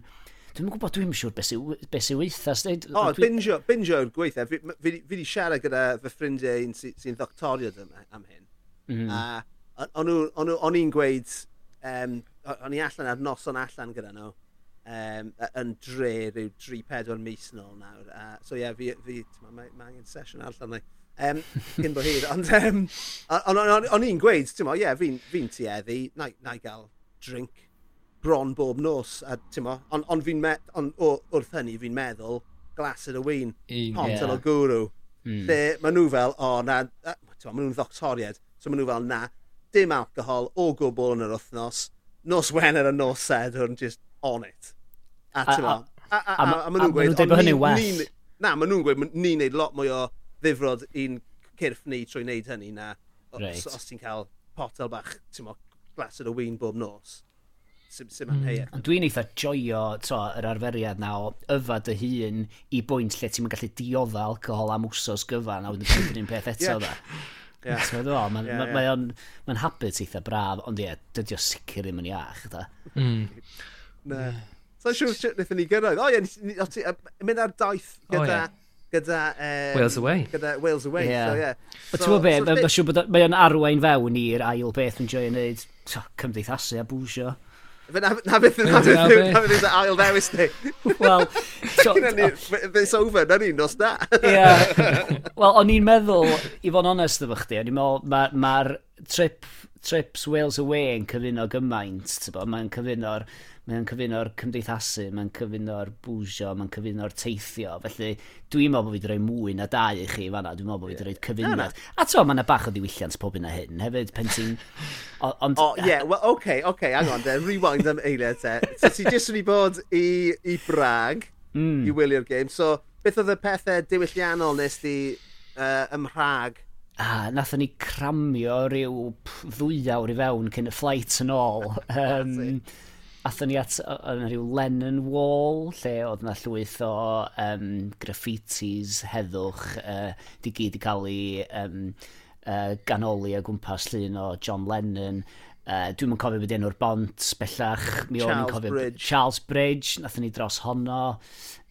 Dwi'n gwybod, dwi'n siŵr beth sy'n be sy weithas. O, oh, bingio, bingio yw'r gweithio. Fi wedi siarad gyda fy ffrindiau sy'n sy ddoctoriad am hyn. Mm. A o'n i'n gweud, um, o'n i allan ar noson allan gyda nhw um, yn dre rhyw 3-4 mis nôl nawr. Uh, so ie, yeah, fi, fi mae ma angen sesiwn allan ni. Um, cyn bo hyd, ond um, o'n i'n gweud, ti'n mo, ie, yeah, fi'n fi tueddu, na, na i gael drink bron bob nos, a mo, ond on fi'n met, on, o, wrth hynny fi'n meddwl glasur y wyn, pont yeah. o gwrw. Mm. Lle maen nhw fel, o oh, na, timo, maen nhw'n ddoctoried, so maen nhw fel na, dim alcohol o gwbl yn yr wythnos, nos Wener a nos Sedwrn, just on it. A a, a, a, a, a, a maen nhw'n gweud, o, ni, ni, na, maen nhw'n gweud, ni'n neud lot mwy o ddifrod i'n cyrff ni trwy wneud hynny na, os, right. os ti'n cael potel bach, ti'n timo, glasur o wyn bob nos sy'n sy anheuaeth. Mm. Dwi'n eitha joio to, yr arferiad na o yfad y hun i bwynt lle ti'n gallu diodda alcohol am wsos gyfan a wedyn ti'n un peth eto yeah. da. Yeah. Mae'n yeah, yeah. ma, ma habit eitha braf, ond ie, dydy o sicr ddim yn iach. Da. Mm. Ne. So, siw, wnaethon ni gyrraedd. O ie, mynd ar daith gyda gyda... Um, Wales Away. Gyda Wales Away, yeah. so yeah. But so, ti'n be, so, mae o'n arwain fewn i'r ail beth yn joio'n neud cymdeithasu a bwsio. Fe na, na beth yn beth na ail ddewis ni. Wel, so... This over, na ni'n nos da. Ie. Wel, o'n i'n meddwl, i fod yn onest efo chdi, o'n i'n meddwl, mae'r ma trip trips Wales away yn cyfuno gymaint, mae'n cyfuno'r mae'n cyfuno'r cymdeithasu, mae'n cyfuno'r bwsio, mae'n cyfuno'r teithio. Felly, dwi'n meddwl bod fi wedi rhoi mwy na dau i chi fanna, dwi'n meddwl bod fi wedi rhoi cyfuniad. Na, na. A to, mae'n bach o ddiwylliant pob yna hyn, hefyd, pen ti'n... Ond... O, ie, well, oce, okay, oce, okay, hang on, then, rewind am eiliau te. So, ti jyst wedi bod i, i Brag, mm. i wylio'r game, so, beth oedd y pethau diwylliannol nes di uh, ymrhag a nathon ni cramio rhyw ddwy awr i fewn cyn y flight yn ôl. Um, Athon ni at yn rhyw Lennon Wall, lle oedd yna llwyth o um, graffitis heddwch, uh, di gyd i cael ei um, uh, ganoli a gwmpas llun o John Lennon. Uh, Dwi'n yn cofio bod enw'r bont, bellach. Mi Charles cofio, Bridge. Charles Bridge, nathon ni dros honno.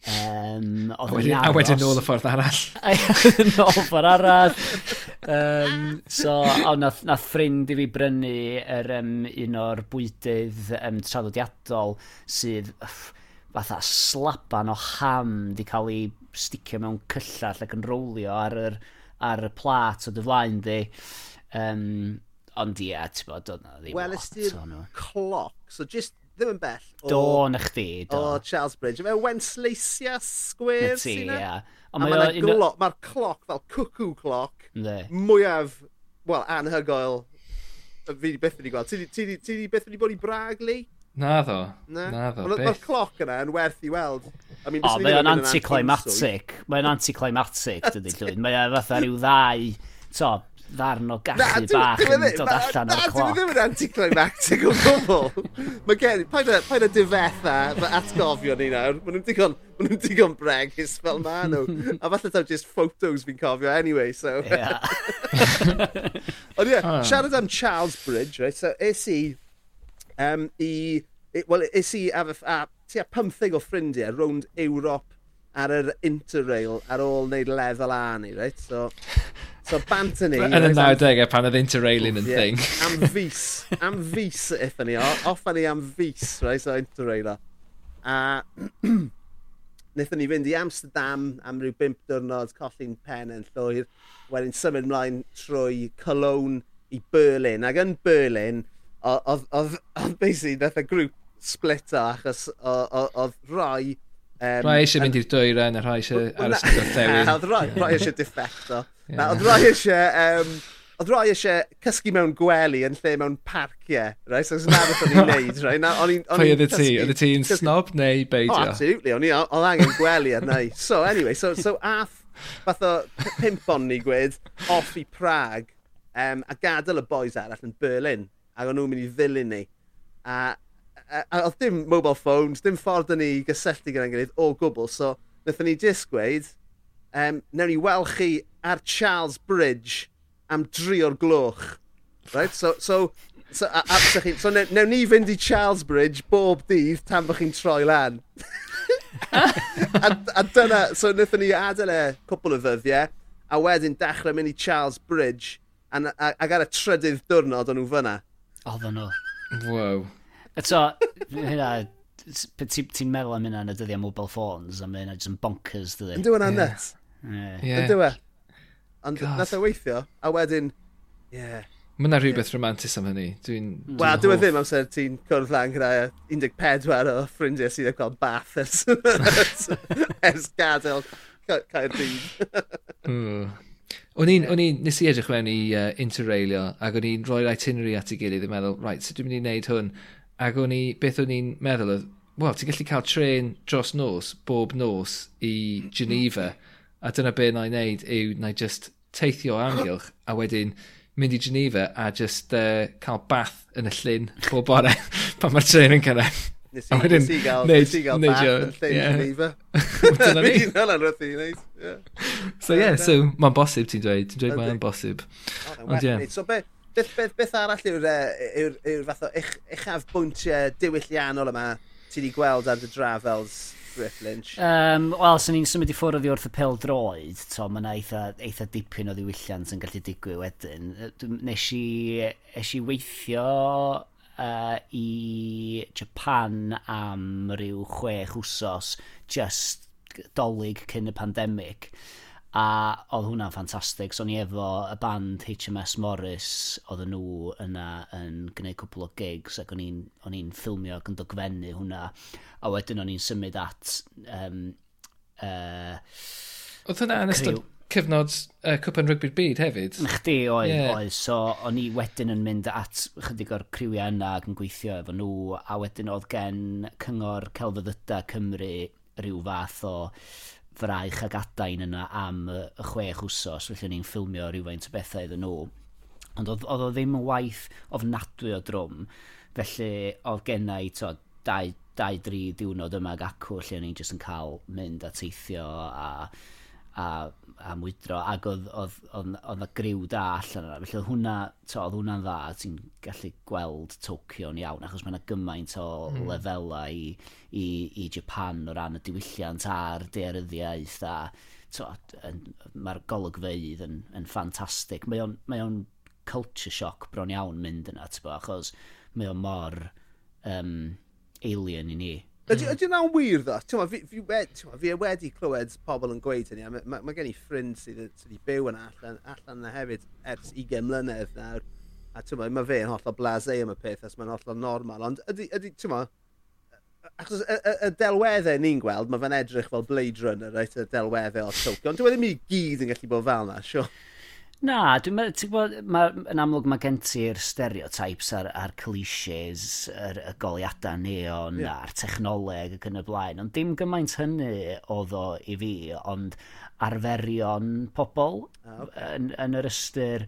Um, a wedyn, a wedyn nôl y ffordd arall. nôl y ffordd arall. um, so, o, nath, nath ffrind i fi brynu er, um, un o'r bwydydd um, traddodiadol sydd fatha slaban o ham di cael ei sticio mewn cyllall ac yn rowlio ar yr, ar y plat o dy flaen di. Um, ond ie, yeah, ti'n bod, oedd na ddim Wel, ysdi'r cloc, so just ddim yn bell. O, Dawn eich di, do. O Charles Bridge. Mae Wensleisia Square, sy'n ie. Yeah. Mae'r mae glo... ma cloc fel cwcw cloc mwyaf, wel, anhygoel fi wedi byth wedi gweld. Ti di beth wedi bod i brag, Lee? Na ddo. Na, na ddo. Mae'r cloc yna yn werth i weld. I mean, o, mae'n anticlimatic. Mae'n anticlimatic, dydy, Llywyd. Mae'n fatha rhyw ddau. To, ddarn o gallu na, bach yn dod allan o'r cloc. Na, ddim yn anticlimactic o gwbl. Mae gen i, paid y difetha, fy atgofio ni nawr, mae nhw'n digon, ma nhw'n digon bregus fel ma nhw. A falle taw just photos fi'n cofio anyway, so... Ond ie, yeah, siarad am Charles Bridge, right, so es i, um, i, wel, es i a, a, a 15 o ffrindiau rownd Ewrop ar yr interrail ar ôl wneud lefel A ni, right? So, So Bantony... Yn y 90au pan oedd interrailing yn thing. am fus. Am fus eithon ni. Off ni am fus, right? So interrailer. A wnaethon ni fynd i Amsterdam am ryw 5 diwrnod, colli'n pen yn llwyr. Wedyn symud ymlaen trwy Cologne i Berlin. Ac yn Berlin, oedd basically nath y grŵp splitter achos oedd rai... Um, rai eisiau mynd i'r dwyrain a rai eisiau aros gyda'r thewi. Oedd rai, rai eisiau defecto. Yeah. Na, oedd rai eisiau... Um, oedd rai eisiau cysgu mewn gwely yn lle mewn parciau, right? So, na beth o'n i'n neud, right? Na, o'n i'n Pwy oedd ti? Oedd ti'n snob neu beidio? Oh, absolutely. O'n i'n angen gwely ar neu. So, anyway, so, so ath fath o pimp on ni gwed off i Prag um, a gadael y boys arall yn Berlin ac o'n nhw'n mynd i ddilyn ni. A, a, a oedd dim mobile phones, dim ffordd yn ni gysylltu gyda'n gilydd o gwbl, so wnaethon ni jyst gweud, um, newn ni weld chi ar Charles Bridge am dri o'r gloch. Right? So, so, so, a, a, so, so ne, newn ni fynd i Charles Bridge bob dydd tan bych chi'n troi lan. a, a dyna, so wnaethon ni adael e cwpl o ddyddiau, a wedyn dechrau mynd i Charles Bridge, an, a, ac ar y trydydd diwrnod o'n nhw fyna. Oedden nhw. Wow. Eto, hynna, ti'n ti meddwl am hynna yn y dyddiau mobile phones, a mae hynna jyst yn bonkers, dydy? Ynddo hwnna'n yeah. nuts. Yeah. Ynddo yeah. Ond nath o weithio, a wedyn, ie. Yeah. Mae yna rhywbeth yeah. romantis am hynny. Dwi'n... Hmm. Dwi Wel, dwi'n ddim amser ti'n cwrdd lan gyda 14 o ffrindiau sydd wedi cael bath ers, ers gadael Caerdydd. O'n i'n, o'n i'n, nes i edrych mewn i uh, interrailio, ac o'n i'n rhoi'r itinerary at ei gilydd yn meddwl, right, so dwi'n mynd i wneud hwn. Ac o'n i, beth o'n i'n meddwl oedd, wel, ti'n gallu cael tren dros nos, bob nos, i Geneva. A dyna be na i wneud yw na i just teithio o amgylch a wedyn mynd i Geneva a just uh, cael bath yn y llyn pob bore pan mae'r tren yn cyrraedd. Nes i, wedyn, nes i gael, neud, nes i gael bath yn llyn yeah. Geneva. Dyna ni. Mynd i'n hynny'n rwyth i wneud. So ie, yeah, so mae'n bosib ti'n dweud. Ti'n dweud mae'n bosib. Ond yeah. So be, beth, beth, beth arall yw'r yw, yw fath o eich, uchaf bwyntiau diwylliannol yma ti wedi gweld ar dy drafels Griff Lynch? Um, Wel, sy'n ni'n symud i ffwrdd i wrth y pel droed, to, mae yna eitha, eitha dipyn o ddiwylliant yn gallu digwydd wedyn. Nes i, nes i weithio uh, i Japan am ryw chwech wsos, just dolyg cyn y pandemig. A oedd hwnna'n ffantastig, so ni efo y band HMS Morris, oedd nhw yna yn gwneud cwpl o gigs ac o'n i'n ffilmio ac yn dogfennu hwnna. A wedyn o'n i'n symud at... Um, uh, oedd hwnna yn ystod cyfnod uh, cwpan rygbi'r byd hefyd. Chdi oedd, yeah. oedd. So o'n i wedyn yn mynd at chydig o'r criwiau yna ac yn gweithio efo nhw. A wedyn oedd gen Cyngor Celfyddyda Cymru rhyw fath o fraich ag adain yna am y, y chwech wsos, felly ni'n ffilmio rhywfaint o bethau iddyn nhw. Ond oedd, oedd o ddim yn waith ofnadwy o drwm, felly oedd gennau to, dau, dau, dri diwrnod yma ag acw, lle ni'n jyst yn cael mynd a teithio a, a a mwydro, ac oedd, oedd, oedd, oedd y griw da allan yna. Felly oedd hwnna, to, oedd hwnna'n dda, ti'n gallu gweld Tokyo'n iawn, achos mae yna gymaint o mm. lefelau i, i, i Japan o ran y diwylliant a'r dearyddiaeth a mae'r golygfeidd yn, yn ffantastig. Mae o'n, mae on culture shock bron iawn mynd yna, bo, achos mae o mor um, alien i ni Ydy mm. yna'n wir ddo? Ti'n ma, Fi, fi, wed, fi wedi clywed pobl yn gweud hynny. Mae ma, ma gen i ffrind sydd wedi byw yn allan, allan yna hefyd ers 20 mlynedd nawr. A ti'n ma mae fe yn hollol blase am y peth as mae'n hollol normal. Ond ydy, ydy ti'n ma, achos y, y, y delweddau ni'n gweld, mae fe'n edrych fel Blade Runner, reit, y delweddau o Tokyo. Ond dwi wedi mi gyd yn gallu bod fel yna, siwr. Sure. Na, dwi'n meddwl, ti'n gwybod, ma, yn amlwg mae gen ti'r stereotypes a'r, ar clichés, yr, y goliadau neon, yeah. a'r technoleg ac yn y blaen, ond dim gymaint hynny oedd o i fi, ond arferion pobl ah, yn, yn yr ystyr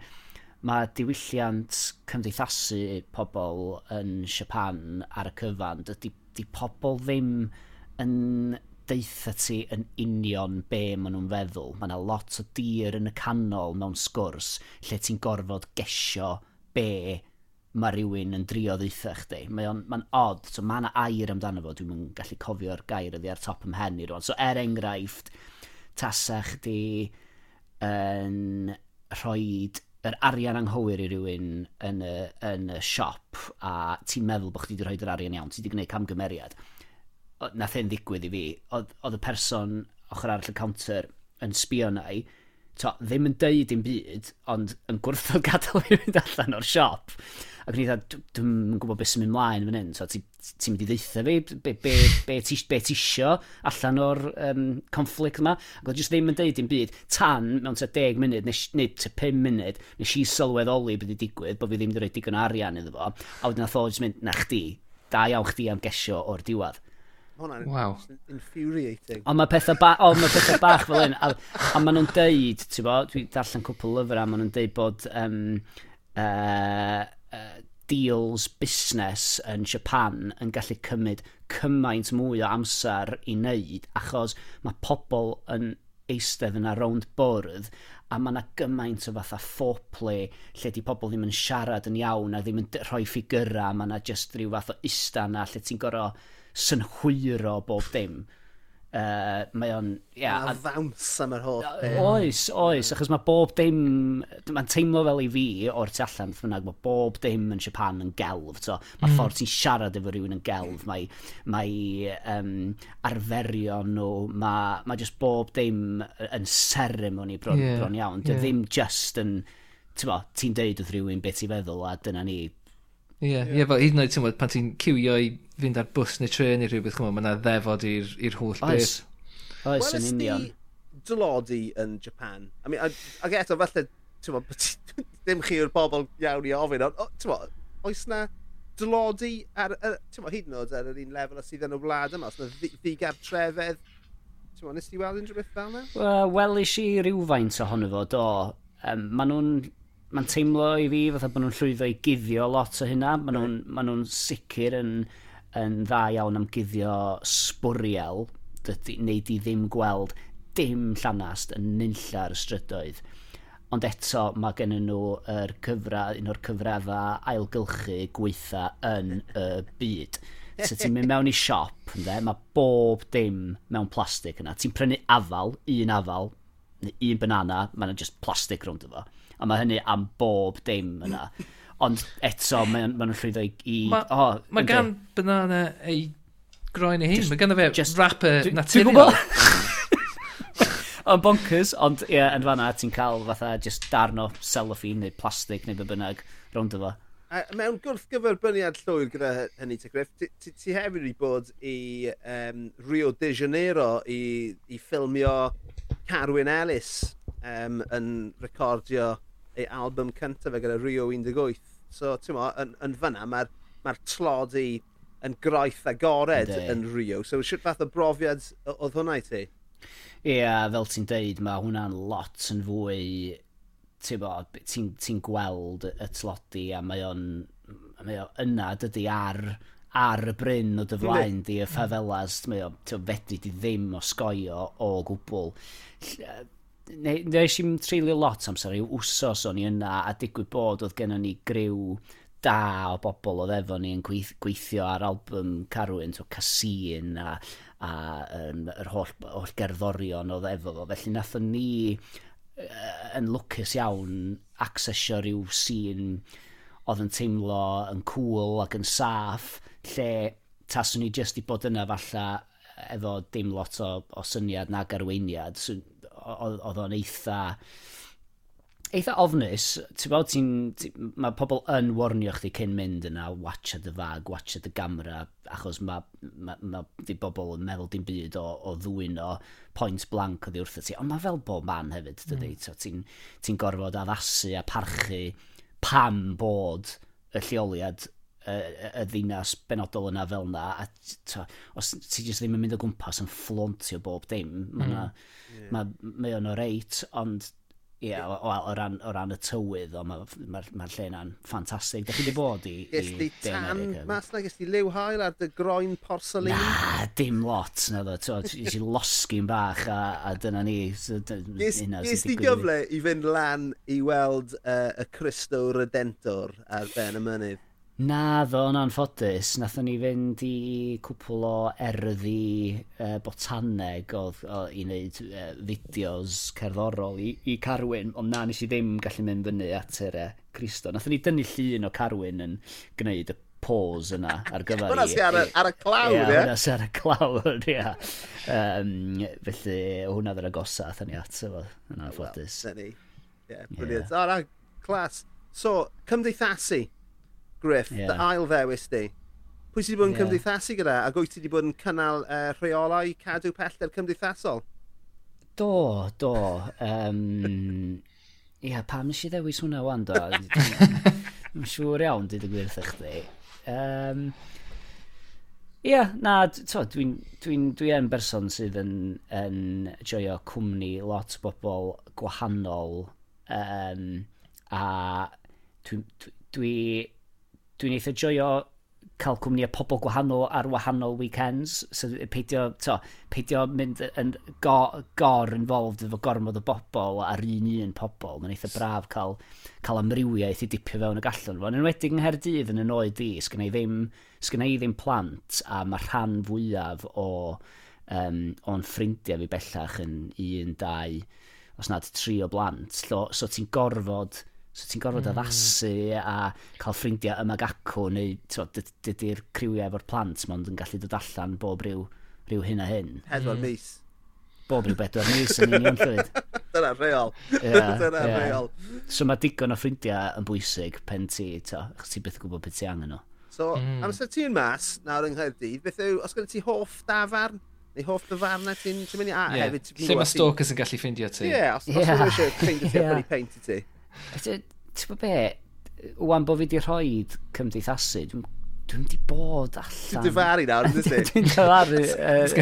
mae diwylliant cymdeithasu pobl yn Siapan ar y cyfan, dydy di pobl ddim yn deitha ti yn union be maen nhw'n feddwl. Mae yna lot o dir yn y canol mewn sgwrs lle ti'n gorfod gesio be mae rhywun yn drio ddeitha chdi. Mae ma odd, so mae yna air amdano fo, dwi'n gallu cofio'r gair ydi ar top ym hen i rwan. So er enghraifft, tasa chdi yn rhoi yr arian anghywir i rywun yn y, yn y siop a ti'n meddwl bod chdi wedi rhoi yr arian iawn, ti wedi gwneud camgymeriad nath e'n ddigwydd i fi, oedd y person ochr arall y counter yn sbio na i, to, ddim yn deud dim byd, ond yn gwrthod gadael i fynd allan o'r siop. Ac ni dda, dwi'n gwybod beth sy'n mynd mlaen fan hyn, so ti'n ti mynd i ddeitha fi, be, be, be, ti, be ti isio allan o'r um, conflict yma. Ac oedd jyst ddim yn deud dim byd, tan mewn ta 10 munud, nes, neu ta 5 munud, nes i sylweddoli beth i digwydd, bod fi ddim wedi rhoi digon o arian iddo fo. A wedyn nath o jyst mynd, na chdi, da iawn chdi am gesio o'r diwedd hwnna'n wow. infuriating. Ond mae pethau, ba oh, mae pethau bach fel hyn, a, a maen nhw'n deud, ti'n bo, dwi darllen cwpl lyfr a maen nhw'n deud bod um, uh, uh, deals busnes yn Japan yn gallu cymryd cymaint mwy o amser i wneud achos mae pobl yn eistedd yna rownd bwrdd a mae yna gymaint o fatha foreplay lle di pobl ddim yn siarad yn iawn a ddim yn rhoi ffigurau, mae yna just rhyw fath o ista yna lle ti'n gorau synhwyro bob dim. Uh, mae o'n... Ia, a ddawns am yr holl. peth. Oes, oes, achos mae bob dim... Mae'n teimlo fel i fi o'r tu allan, ffynag, mae bob dim yn Japan yn gelf. So, mae'r mm. ffordd ti'n siarad efo rhywun yn gelf, mae, mae um, arferion nhw, mae, mae just bob dim yn seremoni bron, yeah, bron iawn. Dio yeah. ddim just yn... Ti'n ti'n deud wrth rhywun beth i feddwl, a dyna ni Ie, yeah, yeah. yeah, fel hyd yn oed tymod, pan ti'n cywio i fynd ar bws neu tren neu rhywbeth, chymod, mae yna ddefod i'r holl beth. Oes, yn union. dylodi yn Japan. I mean, ag eto, falle, tymod, ddim chi yw'r bobl iawn i ofyn, ond, tymod, oes na dylodi ar, ar tymod, hyd yn oed ar yr un lefel sydd yn y wlad yma, os na ddigartrefedd, tymod, nes ti weld unrhyw beth fel yna? Wel, welis i rhywfaint ohono fo, do. Um, Maen nhw'n mae'n teimlo i fi fatha bod nhw'n llwyddo i guddio lot o hynna. Mae nhw'n ma nhw sicr yn, yn dda iawn am guddio sbwriel, dydy, neu di ddim gweld dim llanast yn nynlla'r strydoedd. Ond eto, mae gen nhw yr cyfra, un o'r cyfraddau ailgylchu gweitha yn y byd. So ti'n mynd mewn i siop, ynddo, mae bob dim mewn plastig yna. Ti'n prynu afal, un afal, neu un banana, mae'n just plastig rownd efo. A mae hynny am bob dim yna. Ond eto, mae nhw'n llwyddo i... i Mae oh, ma okay. gan banana ei groen ei hun. Mae ganddo fe just, rapper naturiol. Yn bonkers, ond ie, yeah, yn fanna ti'n cael fatha just darn o cellophane neu plastig neu be bynnag rownd efo. A mewn gwrth gyferbyniad llwyr gyda hynny te Griff, ti, ti, ti hefyd wedi bod i um, Rio de Janeiro i, i ffilmio Carwyn Ellis um, yn recordio ei album cyntaf fe gyda Rio 18. So, ti'n mo, yn, yn fyna, mae'r ma, ma tlodi yn groeth agored Ynddi. yn Rio. So, sut fath o brofiad oedd hwnna i ti? Ie, yeah, fel ti'n deud, mae hwnna'n lot yn fwy ti'n ti, ti gweld y tlodi a mae o'n mae o yna dydy ar ar y bryn o dy flaen di y ffafelas, mae o fedri di ddim o sgoio o gwbl. Nes i'n treulio lot amser i'w wsos o'n i yna a digwydd bod oedd gennym ni griw da o bobl oedd efo ni yn gweithio ar album Carwyn, so Casin a, a um, yr holl, holl gerddorion oedd efo fo. Felly nathon ni uh, yn lwcus iawn accessio rhyw sîn oedd yn teimlo yn cool ac yn saff, lle taswn ni jyst i bod yna falla efo dim lot o, o syniad na garweiniad. So, oedd o'n eitha eitha ofnus, ti'n bod ti'n, ti, mae pobl yn warnio chdi cyn mynd yna, watch at the fag, watch at the camera, achos mae ma, ma, di bobl yn meddwl dim byd o, o ddwy'n o point blank o ddiwrtha ti, ond mae fel bob man hefyd, dydy, mm. so, ti'n ti gorfod addasu a parchu pam bod y lleoliad y, y ddinas benodol yna fel yna, a ta, os ti jyst ddim yn mynd o gwmpas yn fflontio bob dim, mae mm. ma, mae o'n o reit, ond Ie, yeah, o, o, ran, o ran y tywydd, o mae'r ma, ma, lle yna'n ffantastig. Da chi wedi bod i... Ges di tan mas na, ges di liw hael ar dy groen porselin? Na, dim lot, na ddo. Ges i losgyn bach a, a dyna ni. Ges di gyfle i fynd lan i weld uh, y Cristo Redentor ar ben y mynydd? Na ddo, yn anffodus, nathon ni fynd i cwpl o erddi e, botaneg o, o, i wneud e, fideos cerddorol i, i Carwyn, ond na nes i ddim gallu mynd fyny at yr e, Cristo. Nathon ni dynnu llun o Carwyn yn gwneud y pause yna ar gyfer. Hwna sy'n ar, ar y clawr, ie? Hwna sy'n ar y clawr, ie. Um, felly, hwnna ddyn agosa, athyn ni at efo, yn anffodus. Ie, brilliant. O, na, clas. So, cymdeithasu Griff, yeah. dy ail ddewis di. Pwy sydd wedi bod yn yeah. cymdeithasu gyda? A gwy ti wedi bod yn cynnal uh, rheolau cadw pellter cymdeithasol? Do, do. Um, Ia, yeah, pam nes i ddewis hwnna wan do? Mae'n siŵr iawn, dwi gwirth eich di. Um, Ia, yeah, na, dwi'n dwi, dwi yn berson sydd yn, yn joio cwmni lot o bobl gwahanol um, a dwi, dwi, dwi dwi'n eitha joio cael cwmni o pobl gwahanol ar wahanol weekends, so peidio, to, peidio mynd yn go, gor involved efo gormod o bobl ar un un pobl. Mae'n eitha braf cael, cael amrywiaeth i dipio fewn y gallwn fo. Yn enwedig yng Nghaerdydd yn y noed di, sgynna i ddim, sgynna i ddim plant a mae rhan fwyaf o um, o'n ffrindiau fi bellach yn un, dau, os nad tri o blant. So, so ti'n gorfod So ti'n gorfod hmm. addasu a cael ffrindiau yma gacw neu dydy'r criwiau efo'r plant, mond yn gallu dod allan bob rhyw, rhyw hyn a hyn. Hedfan mm. mis. Bob rhyw bedwar mis yn union llwyd. Dyna reol. Yeah, Dyna yeah. reol. So mae digon o ffrindiau yn bwysig pen ti, to, achos ti byth gwybod beth ti angen nhw. So, mm. amser ti'n mas, nawr yng Nghaerdydd, beth yw, os gyda ti hoff dafarn, neu hoff dafarn ti'n ti'n mynd i, a yeah. hefyd... Lle mae stalkers yn gallu ffeindio ti. Ie, yeah, os, yeah. yeah. eisiau ffeindio ti, a yeah. peint i ti. Ti'n bod be? wan bod fi wedi rhoi cymdeithasu, dwi'n dwi wedi bod allan. Dwi'n dyfaru nawr, dwi'n di? Dwi'n difaru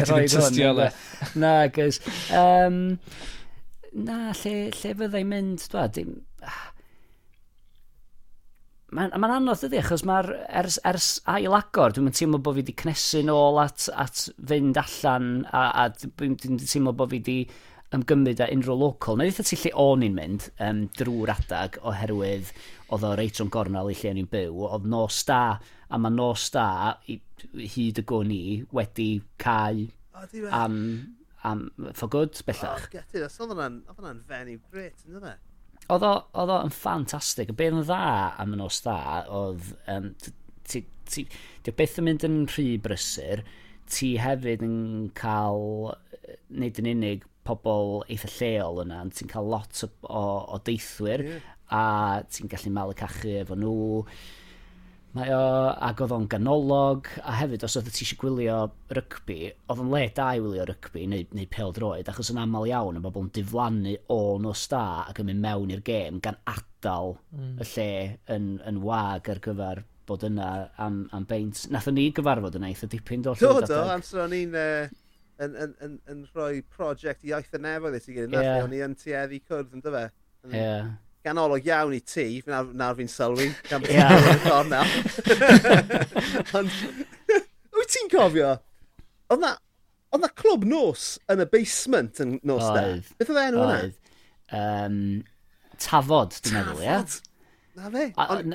rhoi hwn. Na, gys... Um, na, lle, lle fyddai mynd, dwa, dim... Ah. Mae'n ma anodd ydy, achos mae'r ers, ers ail agor, dwi'n teimlo bod fi wedi cnesu nôl at, at fynd allan a, a dwi'n teimlo bod fi wedi ymgymryd â unrhyw local. Na eitha ti lle o'n i'n mynd um, drwy'r adag oherwydd oedd o reit o'n gornel i lle o'n i'n byw. Oedd nos da, a mae nos da i, hyd y gwn i wedi cael am, am for good, bellach. Oh, get it. Oedd hwnna'n fenyw gret, ynddo fe? Oedd o'n ffantastig. Y beth yn dda am y nos da oedd... Um, ti, ti, ti beth yn mynd yn rhy brysur, ti hefyd yn cael, nid yn unig, pobl eitha lleol yna, ond ti'n cael lot o, o, o deithwyr, yeah. a ti'n gallu mael y cachu efo nhw. Mae o, ac oedd o'n ganolog, a hefyd os oedd ti eisiau gwylio rygbi, oedd o'n le da i wylio rygbi neu, neu pel droed, achos yn aml iawn y bobl yn diflannu o os da ac yn mynd mewn i'r gêm gan adal mm. y lle yn, yn wag ar gyfer bod yna am, am beint. Nathon ni gyfarfod yna eitha dipyn dod. Do, do, amser o'n i'n... Uh yn, yn, yn, yn rhoi prosiect iaith yn efo ddys i gyd. Yeah. O'n i yn tueddu cwrdd yn dyfa. Yeah. Ganolog iawn i ti, nawr, nawr fi'n sylwi, gan bod ti'n ffordd nawr. Ond, wyt ti'n cofio, oedd na, oedd na clwb nos yn y basement yn nos da? Beth oedd enw hwnna? Um, tafod, dwi'n meddwl, ie? Na fe.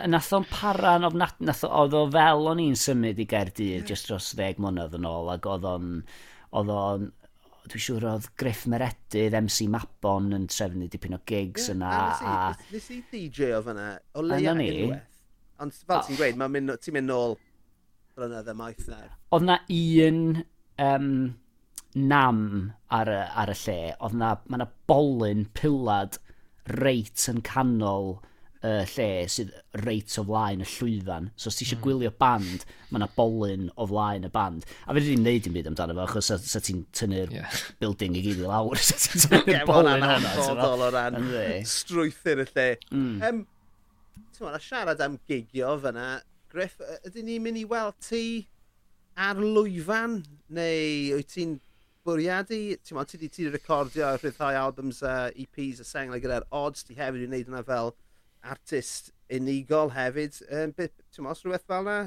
Nath o'n paran, nath, oedd o fel o'n i'n symud i Gerdydd yeah. just dros ddeg mlynedd yn ôl, ac oedd o'n... O'n oedd o'n dwi'n siŵr oedd Griff Meredydd, MC Mabon yn trefnu dipyn o gigs yeah, yna. A nes i, a... i DJ o fyna, o leia yna unwaith. Ond fel ti'n gweud, mynd, ti'n mynd nôl blynedd y maith na. Oedd na un um, nam ar y, ar y lle, oedd na, ma na bolyn pilad reit yn canol uh, lle sydd reit o flaen y llwyfan. So os ti eisiau hmm. gwylio band, mae yna bolyn o flaen y band. A fe ddim wneud dim byd amdano fo, achos sa, sa ti'n tynnu'r yeah. building i gyd i lawr. sa ti'n tynnu'r yeah, bolyn hwnna. Anfodol o ran strwythyr y lle. Mm. Um, Ti'n a siarad am gigio fyna, Griff, ydyn ni'n mynd i weld ti ar lwyfan? Neu wyt ti'n bwriadu, ti'n meddwl, ti wedi recordio rhyddhau albums, uh, EPs a e senglau gyda'r odds, ti hefyd wedi'i wneud yna fel artist unigol hefyd. Um, beth, ti'n mos rhywbeth fel yna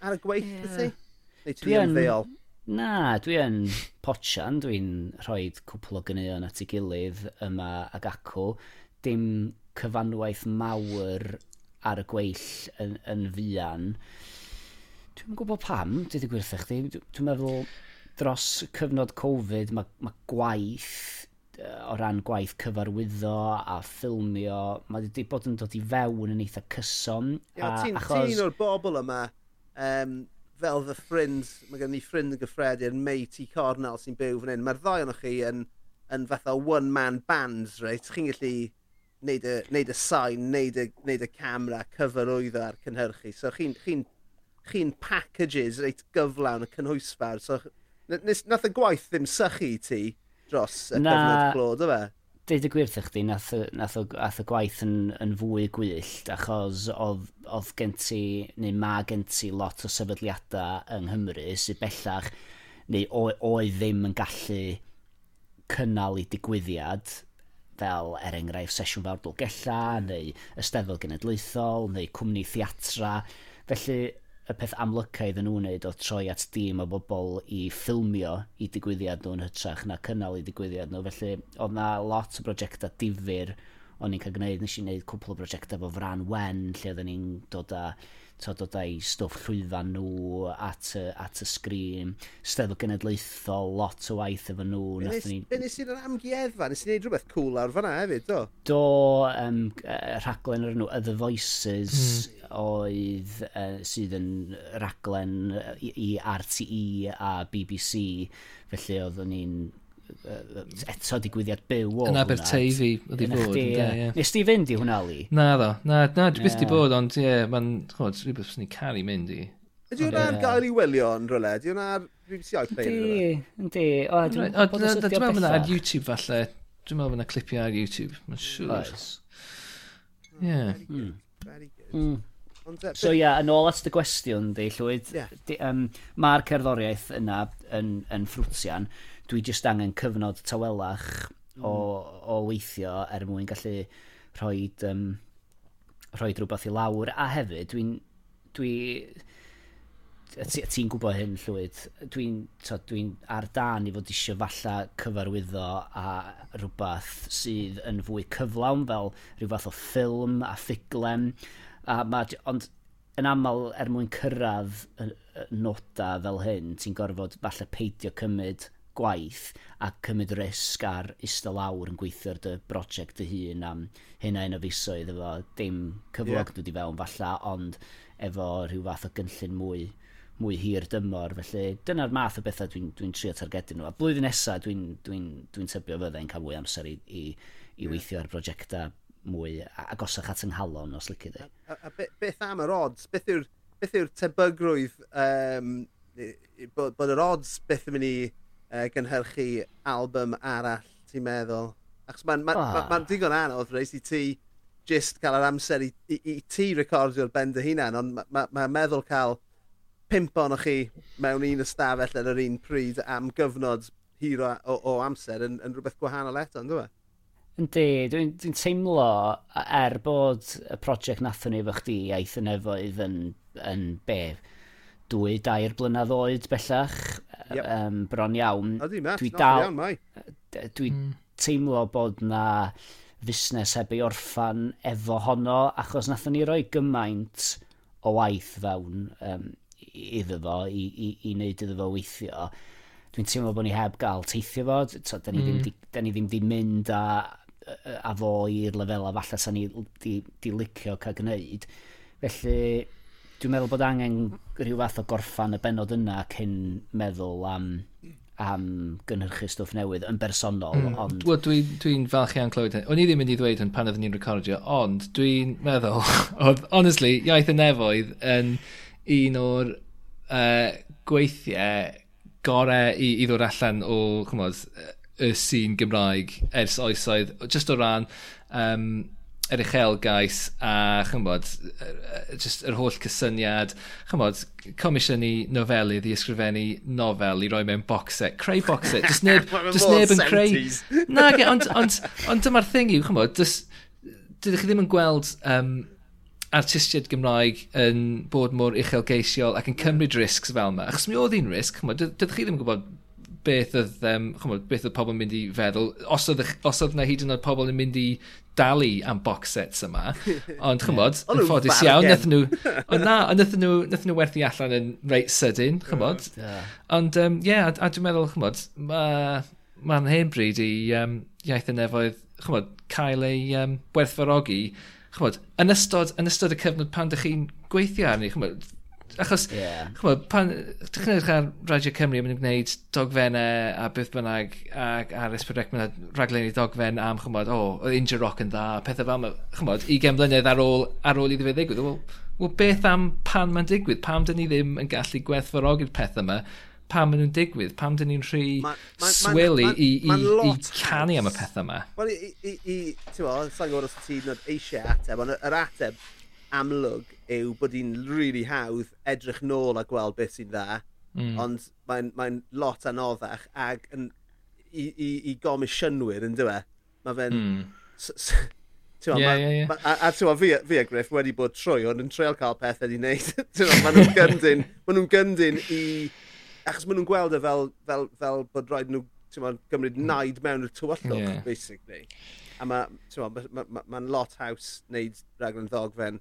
ar y gweith, yeah. ti? Neu ti'n yn ddeuol? Na, dwi yn potsian, dwi'n rhoi cwpl o gynnion at ei gilydd yma ag acw. Dim cyfanwaith mawr ar y gweill yn, yn fian. Dwi'n gwybod pam, dwi wedi gwirthio chdi. Dwi'n meddwl dros cyfnod Covid mae, ma gwaith o ran gwaith cyfarwyddo a ffilmio, mae wedi bod yn dod i fewn yn eitha cyson. Ia, ti'n achos... o'r bobl yma, um, fel fy ffrind, mae gen i ffrind yn gyffredin, May T. Cornell sy'n byw fan hyn. Mae'r ddau ohonoch chi yn, yn fatha one-man bands, reit? Chi'n gallu neud y, neud y sain, neud y, neud y camera, cyfarwyddo a'r cynhyrchu. So chi'n chi chi, packages reit gyflawn y cynhwysfawr. So, nath y gwaith ddim sychu ti, dros y Na, cyfnod clod o fe. Deud y gwirth chdi, nath, nath, o, nath y gwaith yn, yn fwy gwyllt, achos oedd oedd gen ti, neu ma gen ti lot o sefydliadau yng Nghymru sydd bellach, neu oedd ddim yn gallu cynnal i digwyddiad fel er enghraifft sesiwn fawr Dolgella hmm. neu ysteddol Genedlaethol neu Cwmni Theatra. Felly y peth amlyca iddyn nhw'n wneud oedd troi at dîm o bobl i ffilmio i digwyddiad nhw'n hytrach na cynnal i digwyddiad nhw. Felly oedd na lot o brosiectau difyr o'n i'n cael gwneud. Nes i wneud cwpl o brosiectau fo fran wen lle oedden ni'n dod â to dod â'i stwff llwyfan nhw at y, at y sgrin, steddwch genedlaethol, lot o waith efo nhw. Be Nes i'n amgueddfa, nes i'n neud rhywbeth cool ar fanna hefyd, do? Do, um, rhaglen ar nhw, The Voices, mm oedd, uh, sydd yn raglen i, i RTE a BBC, felly oedd ni'n eto digwyddiad byw o Yn Aberteifi oedd i fod. Nes ti fynd i hwnna, Li? Na ddo. Na, na dwi byth di bod, ond ie, yeah, mae'n rhywbeth sy'n ni caru mynd i. Ydy hwnna'n gael i wylio yn rhywle? Ydy hwnna'n BBC iPlayer? Ydy, ydy. Dwi'n meddwl bod ar YouTube falle. Dwi'n meddwl bod yna clipiau ar YouTube, mae'n siŵr. Oes. Ie. Very good. Hmm. Ond, so ia, yeah, yn ôl at y gwestiwn di, llwyd, yeah. um, mae'r cerddoriaeth yna yn, yn ffrwtian. Dwi jyst angen cyfnod tawelach mm. o, o weithio er mwyn gallu rhoi, um, rhoi rhywbeth i lawr. A hefyd, dwi'n... Dwi, ti'n gwybod hyn llwyd, dwi'n dwi ar dan i fod eisiau falla cyfarwyddo a rhywbeth sydd yn fwy cyflawn fel rhyw fath o ffilm a ffuglen A ma, ond yn aml er mwyn cyrraedd noda fel hyn, ti'n gorfod falle peidio cymryd gwaith a cymryd risg ar isda lawr yn gweithio ar dy brosiect dy hun am hynna un o fisoedd efo dim cyflog yeah. dwi fewn falle, ond efo rhyw fath o gynllun mwy mwy hir dymor, felly dyna'r math o bethau dwi'n dwi, dwi trio targedu nhw. A blwyddyn nesaf dwi'n dwi n, dwi, n, dwi tybio fyddai'n cael fwy amser i, i, i weithio ar brosiectau mwy agosach at ynghalon os lyci di. A, a, a beth am yr odds? Beth yw'r beth yw'r tebygrwydd um, bod, bod yr odds beth yn mynd i uh, gynhyrchu album arall, ti'n meddwl? Achos mae'n ma, ah. ma, ma, ma digon anodd reis i ti jyst cael yr amser i, i, i ti recordio'r bend y hunan, ond mae'n ma, ma meddwl cael pimp o'n chi mewn un ystafell yn yr un pryd am gyfnod hir o, o o amser yn, yn rhywbeth gwahanol eto, yn dweud? Yndi, dwi'n dwi teimlo er bod y prosiect nathon ni efo chdi iaith yn efoedd yn, yn be, dwy, dair blynedd oed bellach, e, yep. um, bron iawn. Ydy, Matt, dwi dal, iawn, mai. Dwi mm. teimlo bod na fusnes heb ei orffan efo honno, achos nathon ni roi gymaint o waith fewn um, iddo fo, i, i, i wneud iddo fo weithio. Dwi'n teimlo bod ni heb gael teithio fo, so, da ni, mm. ddim, hmm. da ni ddim di mynd a a fo i'r lefel a falle sa'n ni di, di licio cael gwneud. Felly, dwi'n meddwl bod angen rhyw fath o gorffan y benod yna cyn meddwl am, am gynhyrchu stwff newydd yn bersonol. Mm. Ond... Wel, dwi'n dwi, falch iawn clywed hyn. O'n i ddim mynd i ddweud hyn pan oeddwn ni'n recordio, ond dwi'n meddwl, honestly, iaith y nefoedd yn un o'r uh, gweithiau gorau i, i ddod allan o, chymod, y sîn Gymraeg ers oesoedd, just o ran um, yr uchelgais a chymod, just yr holl cysyniad, chymod, comisiynu nofelydd i ysgrifennu nofel i roi mewn box set, creu box set, just neb, just neb yn creu. Nage, ond, ond, ond dyma'r thing yw, chymod, dydych chi ddim yn gweld um, artistiaid Gymraeg yn bod mor uchelgeisiol ac yn cymryd risgs fel yma. Achos mi oedd hi'n risg, dydych chi ddim yn gwybod beth oedd, um, chymod, beth oedd pobl yn mynd i feddwl. Os oedd, os oedd na hyd yn oed pobl yn mynd i dalu am box sets yma. Ond chymod, yn ffodus iawn, nath nhw... Ond na, ond nath nhw, nath nhw werthu allan yn reit sydyn, chymod. Yeah. Ond, ie, um, yeah, a, a dwi'n meddwl, chymod, mae'n ma hen bryd i um, iaith y nefoedd, chymod, cael ei um, werthfarogi. Chymod, yn ystod, yn ystod y cyfnod pan dych chi'n gweithio arni, chymod, Achos, yeah. chymod, pan, dwi'n gwneud ar Radio Cymru, mae'n gwneud dogfennau a beth bynnag ac ar Esbydrec, mae'n raglenni dogfen am, chymod, o, oh, Inja Rock yn dda, pethau fel, chymod, 20 mlynedd ar ôl, ar ôl iddi fe ddigwydd. Wel, well, beth am pan mae'n digwydd? Pam dyn ni ddim yn gallu gwerthfawrogi'r pethau yma? pam maen nhw'n digwydd, pam dyn ni'n rhy ma, ma, swili ma, ma, ma, i, i, i canu am y pethau yma. Wel, i, i, i ti'n gwybod, sa'n gwybod os ti'n eisiau ateb, ond yr ateb amlwg yw bod hi'n really hawdd edrych nôl a gweld beth sy'n dda, mm. ond mae'n mae, lot anoddach ag yn, i, i, i gomisiynwyr yn dywe. Mae fe'n... Mm. Tewa, yeah, ma, yeah, yeah. Ma, a, a tewa, fi, fi a Griff wedi bod trwy, ond yn treol cael pethau i wneud. Mae nhw'n gyndyn, ma nhw gyndyn i... Achos maen nhw'n gweld e fel, fel, fel bod rhaid nhw ma, gymryd naid mewn i'r tywyllwch, yeah. basically. A mae'n ma, ma, ma, ma lot haws wneud raglen ddogfen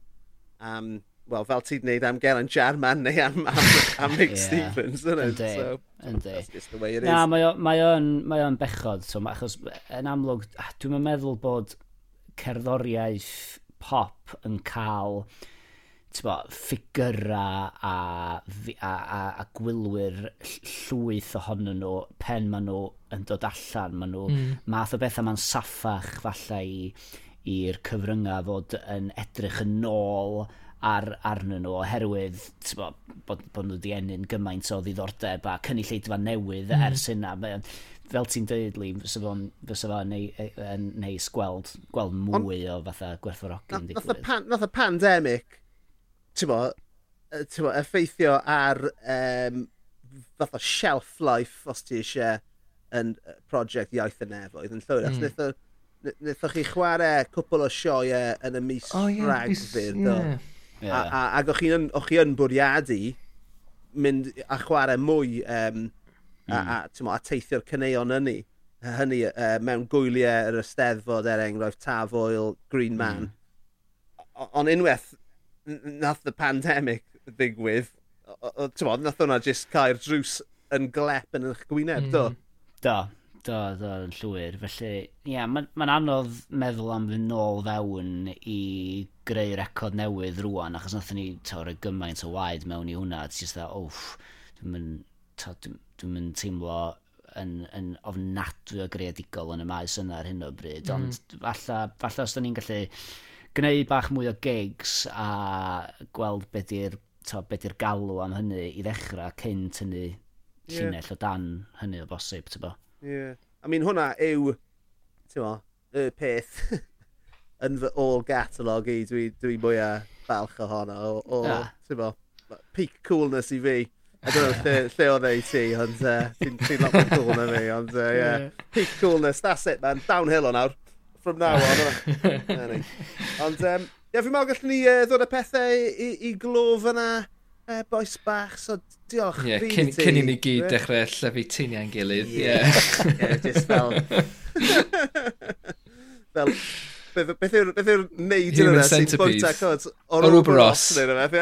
am, well, fel ti'n wneud am Geraint Jarman neu am, am, am Mick yeah. Stevens. Yndi, so, yndi. That's just the way it Na, is. Na, mae o'n bechod, so, achos yn amlwg, dwi'n meddwl bod cerddoriaeth pop yn cael bo, ffigurau a, a, a, a gwylwyr llwyth ohonyn nhw pen maen nhw yn dod allan. Maen nhw mm. math o bethau ma'n saffach falle i i'r cyfryngau fod yn edrych yn ôl ar, arnyn nhw oherwydd bo, bod, bod nhw wedi enyn gymaint o ddiddordeb a cynulleidfa newydd mm. ers hynna. Fel ti'n dweud, Lee, fysa fo'n fo e, neis gweld, gweld mwy o fatha gwerthfawrogi'n digwydd. Nath y pandemic, ti'n bo, effeithio ar um, fatha shelf life os ti eisiau yn uh, prosiect iaith y nefoedd yn llwyr. Mm. Os Nethwch chi chwarae cwpl o sioe yn y mis oh, yeah, Ragfyr, yeah. yeah. A, a, ac o'ch chi yn bwriadu mynd a chwarae mwy um, mm. a, hmm. a, mo, a teithio'r cyneuon hynny. Hynny uh, mewn gwyliau yr Ysteddfod, er enghraifft, Tafoel, Green hmm. Man. Mm. Ond unwaith, nath y pandemic ddigwydd, nath hwnna jyst cael drws yn glep yn eich gwyneb, mm. do? Da, Do, do, yn llwyr. Felly, ie, yeah, mae'n ma anodd meddwl am fynd nôl fewn i greu record newydd rwan, achos nathon ni tawr y gymaint o waed mewn i hwnna. It's just that, wff, dwi'n dwi'n mynd teimlo yn, yn ofnadwy o greadigol yn y maes yna ar hyn o bryd. Mm. Ond falla, falla os da ni'n gallu gwneud bach mwy o gigs a gweld beth di'r be di'r galw am hynny i ddechrau cynt hynny llinell yeah. o dan hynny o bosib, ti'n bo? Yeah. I mean, hwnna yw, ti'n mo, y peth yn fy all catalog i, dwi, dwi mwyaf falch ohono, o, o ah. ti'n mo, peak coolness i fi. I don't know lle, lle oedd ei ti, ond uh, ti'n ti lot mwy cool na fi, ond uh, yeah. Peak coolness, that's it man, downhill o nawr. From now on. ond, um, yeah, fi'n meddwl gallwn ni uh, ddod y pethau i, i glof yna e, boes bach, so diolch. Ie, yeah, cyn, cyn i ni gyd dechrau llyfu tiniau'n gilydd. Ie, yeah. yeah. just fel... fel beth, beth yw'r beth yw'r neud yn yna sy'n bwyta cod? O'r Uber Ross. Neu yna, ie.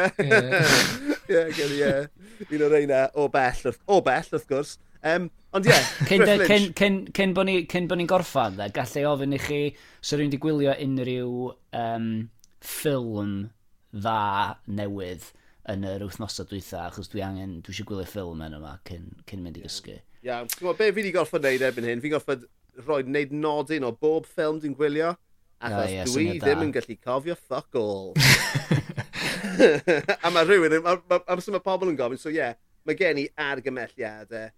Ie, gen i, ie. Un o'r reina o bell, o bell wrth gwrs. Um, ond ie, yeah, cyn, cyn, cyn bod ni'n bo ni gorffan, dda, gallai ofyn i chi, sy'n rwy'n di gwylio unrhyw um, ffilm dda newydd yn yr wythnosau dwytha, achos dwi angen, dwi eisiau gwylio ffilm yn yma cyn, cyn mynd i gysgu. Ie, yeah. yeah. be fi wedi gorfod wneud erbyn hyn, fi'n gorfod rhoi wneud nodyn o bob ffilm dwi'n gwylio, achos yeah, yeah, dwi ddim yn gallu cofio fuck all. a mae rhywun, am amser mae pobl yn gofyn, so ie, yeah, mae gen i argymelliadau.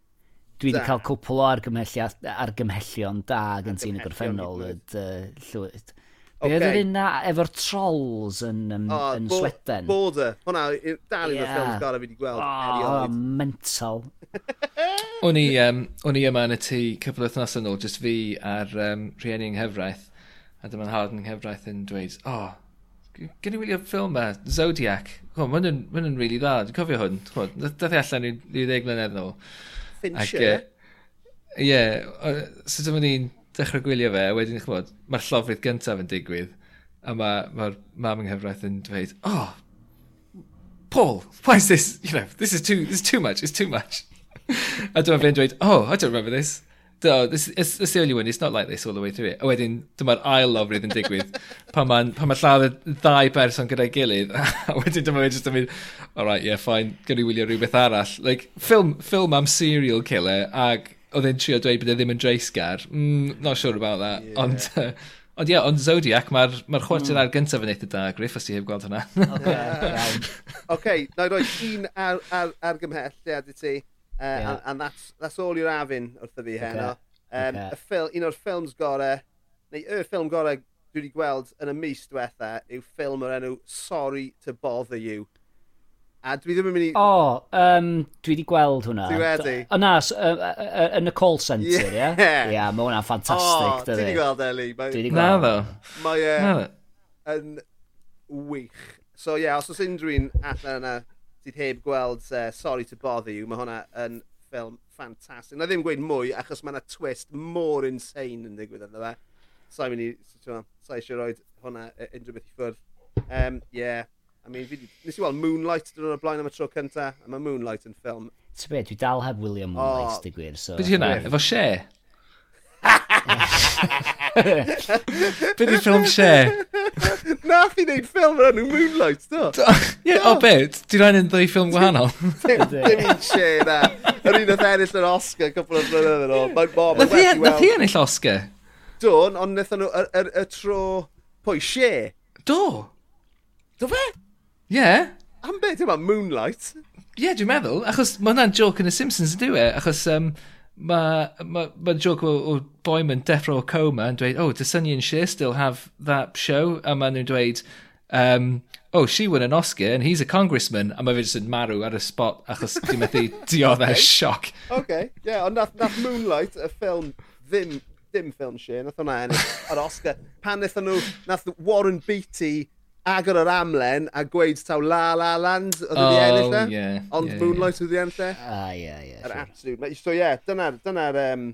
Dwi wedi cael cwpl o argymhellion da gen ti'n y gorffennol. Uh, Okay. Be oedd yr un na efo'r trolls yn, um, oh, yn bo Sweden? Border. Hwna, dal un o'r ffilms gara fi wedi gweld. Oh, mental. o'n, i, um, o'n i yma yn y tŷ cwpl o thnos yn ôl, jyst fi a'r um, rhieni yng Nghyfraith. A dyma'n hard yng Nghyfraith yn dweud, oh, gen i wylio ffilm ma, Zodiac. Oh, Mae'n yn, really dda, dwi'n cofio hwn. Dath i allan i ddeg mlynedd nôl. Fincher? Ie, uh, yeah, so dyma ni'n dechrau gwylio fe, wedyn chmod, mae'r llofrydd gyntaf yn digwydd, a mae'r ma, mam yng Nghyfraith yn dweud, oh, Paul, why is this, you know, this is too, this is too much, it's too much. a dyma fe'n dweud, oh, I don't remember this. No, this, it's, it's the only one, it's not like this all the way through it. A wedyn, dyma'r ail lofrydd yn digwydd, pan mae'n ma, ma lladd y ddau berson gyda'i gilydd, a wedyn dyma fe'n just yn mynd, all right, yeah, fine, gyrru wylio rhywbeth arall. Like, film, film am serial killer, ag oedd e'n trio dweud bod e ddim yn dreisgar. Mm, not sure about that. Yeah. Ond, uh, ond ie, yeah, ond Zodiac, mae'r ma, chwarter mm. ar gyntaf yn eitha da, Griff, os ti heb gweld hwnna. Oce, na i roi un ar, ar, ar gymhelliad i ti. Uh, yeah. and, and that's, that's all you're having wrth i fi heno. Um, okay. Fil, un o'r ffilms gorau, neu y ffilm gorau dwi wedi gweld yn y mis diwetha yw ffilm o'r enw Sorry to Bother You. A dwi ddim yn mynd i... O, oh, um, dwi wedi gweld hwnna. Dwi wedi? O na, yn y call centre, ie? Yeah. Ie, yeah. yeah, mae hwnna'n ffantastig, oh. Dwi wedi gweld, Eli. Dwi wedi gweld. Na, ddo. Mae e... Yn wych. So, ie, yeah, os oes unrhyw un allan yna sydd heb gweld uh, Sorry to Bother You, mae hwnna yn ffilm ffantastig. Na ddim gweud mwy, achos mae yna twist mor insane yn digwydd ynddo fe. So, i'n mynd i... So, i'n siarad hwnna e, unrhyw beth i ffwrdd. Um, yeah, I mean, fi, nes i weld Moonlight dyn nhw'n y blaen am y tro cynta, a mae Moonlight yn ffilm. Ti'n beth, dwi dal heb William Moonlight, oh. digwyr. So... Beth hynna? Efo Shea? be di ffilm Shea? Nath i wneud ffilm yn enw Moonlight, do? Ie, o beth, Di rhaid yn ddwy ffilm gwahanol? Dim Shea na. Yr un oedd ennill yr Oscar cwpl o blynedd yn ôl. Mae'n bob. Nath hi ennill Oscar? Do, ond nath nhw y tro... Pwy, Shea? Do. Do fe? Yeah. Am beth yma Moonlight? Ie, yeah, dwi'n meddwl, achos mae hwnna'n joke yn y Simpsons ydyw e, achos um, mae ma, ma joke o, o boi mae'n deffro o coma yn dweud, oh, does Sonny and Cher still have that show? A maen nhw'n dweud, um, oh, she won an Oscar and he's a congressman. A mae fe jyst yn marw ar y spot achos dwi'n methu diodd e'r sioc. OK, yeah, ond nath, nath Moonlight, y ffilm ddim, ddim ffilm Cher, nath hwnna ennill ar Oscar. Pan nath nhw, nath Warren Beatty agor yr amlen a gweud taw La La Land oedd oh, wedi ennill e. Yeah, Ond yeah, Moonlight yeah. oedd wedi ennill e. Ah, ie, yeah, ie. Yr absolute. So ie, yeah, dyna'r dyna um,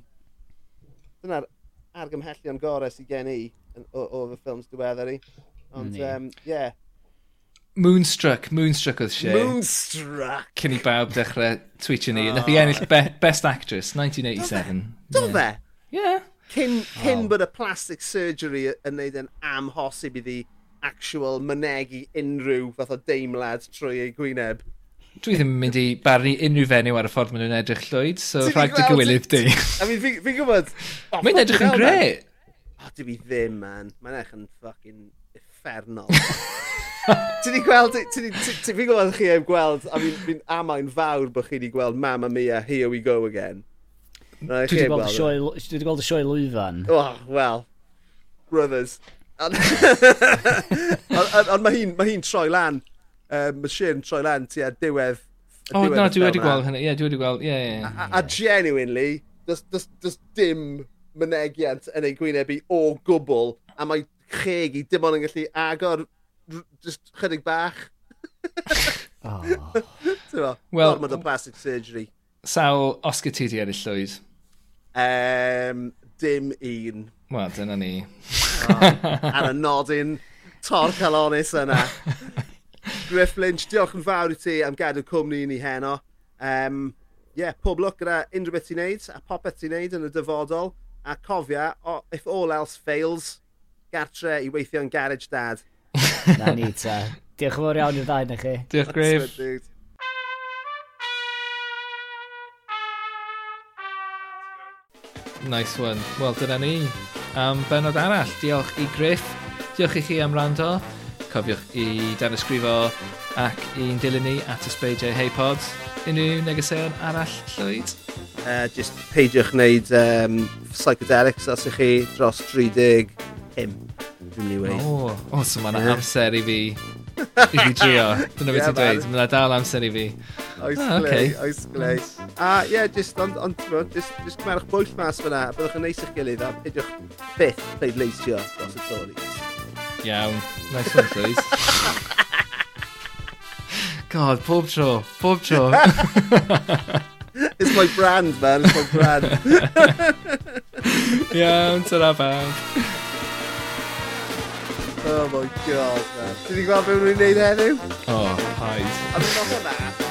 dyna argymhellion gorau sydd gen i o, o fy ffilms diweddar i. Ond, ie. Um, yeah. Moonstruck, Moonstruck oedd she. Moonstruck! Cyn i bawb dechrau twitio ni. Oh. Nath i ah. ennill be Best Actress, 1987. Do fe? Ie. Yeah. Cyn, cyn oh. bod y plastic surgery yn neud yn amhosib iddi actual mynegu unrhyw fath o deimlad trwy ei gwyneb. Dwi ddim yn mynd i barnu unrhyw fenyw ar y ffordd maen nhw'n edrych llwyd, so rhaid dy gywilydd di. I mean, fi'n fi gwybod... Oh, Mae'n edrych yn gre. O, dim i ddim, man. Mae'n edrych yn ffucking effernol. Ti di gweld, fi'n gwybod chi e'n gweld, a fi'n amain fawr bod chi wedi gweld Mamma Mia, Here We Go Again. Dwi wedi gweld y sioe lwyfan. Oh, well, brothers, Ond mae hi'n ma hi troi lan, um, mae Shin troi lan ti a diwedd. O, oh, na, dwi wedi gweld hynny. Ie, dwi wedi gweld. Ie, ie. A genuinely, does, does, does dim mynegiant yn ei gwynebu o gwbl, a mae cheg i dim ond yn gallu agor just chydig bach. oh. well, gormod o plastic surgery. Sawl Oscar ti di ennill llwyd? Um, dim un. Wel, dyna ni. ar y nodyn tor calonis yna. Griff Lynch, diolch yn fawr i ti am gadw cwmni i ni heno. Um, yeah, pob lwc gyda unrhyw beth ti'n neud, a popeth ti'n neud yn y dyfodol. A cofia, oh, if all else fails, gartre i weithio yn garage dad. Na ni ta. Diolch yn fawr iawn i'r ddau na chi. Diolch Griff. Nice one. Wel, dyna ni am benod arall. Diolch i Griff, diolch i chi am rando. Cofiwch i dan ysgrifo ac i'n dilyn ni at ysbeidiau Heipod. Unrhyw negeseuon arall llwyd? Uh, just peidiwch wneud um, psychedelics os ych chi dros 30 him. Dwi'n mynd i weid. O, oh, so mae'n yeah. amser i fi i fi drio. Dyna beth ti'n dweud. Mae'n dal amser i fi. Oes ah, glei, okay. oes glei. A ie, yeah, just, ond, ond, just, just cymerwch bwyll mas fyna, a byddwch yn neis i'ch gilydd, a peidiwch byth pleidleisio dros y Tories. Iawn. Nice one, please. God, pob tro, pob tro. It's my brand, man, it's my brand. Iawn, ta-ra bawb. Oh my god, man. Ti'n gweld beth rwy'n gwneud heddiw? Oh, paid. A dwi'n off yna,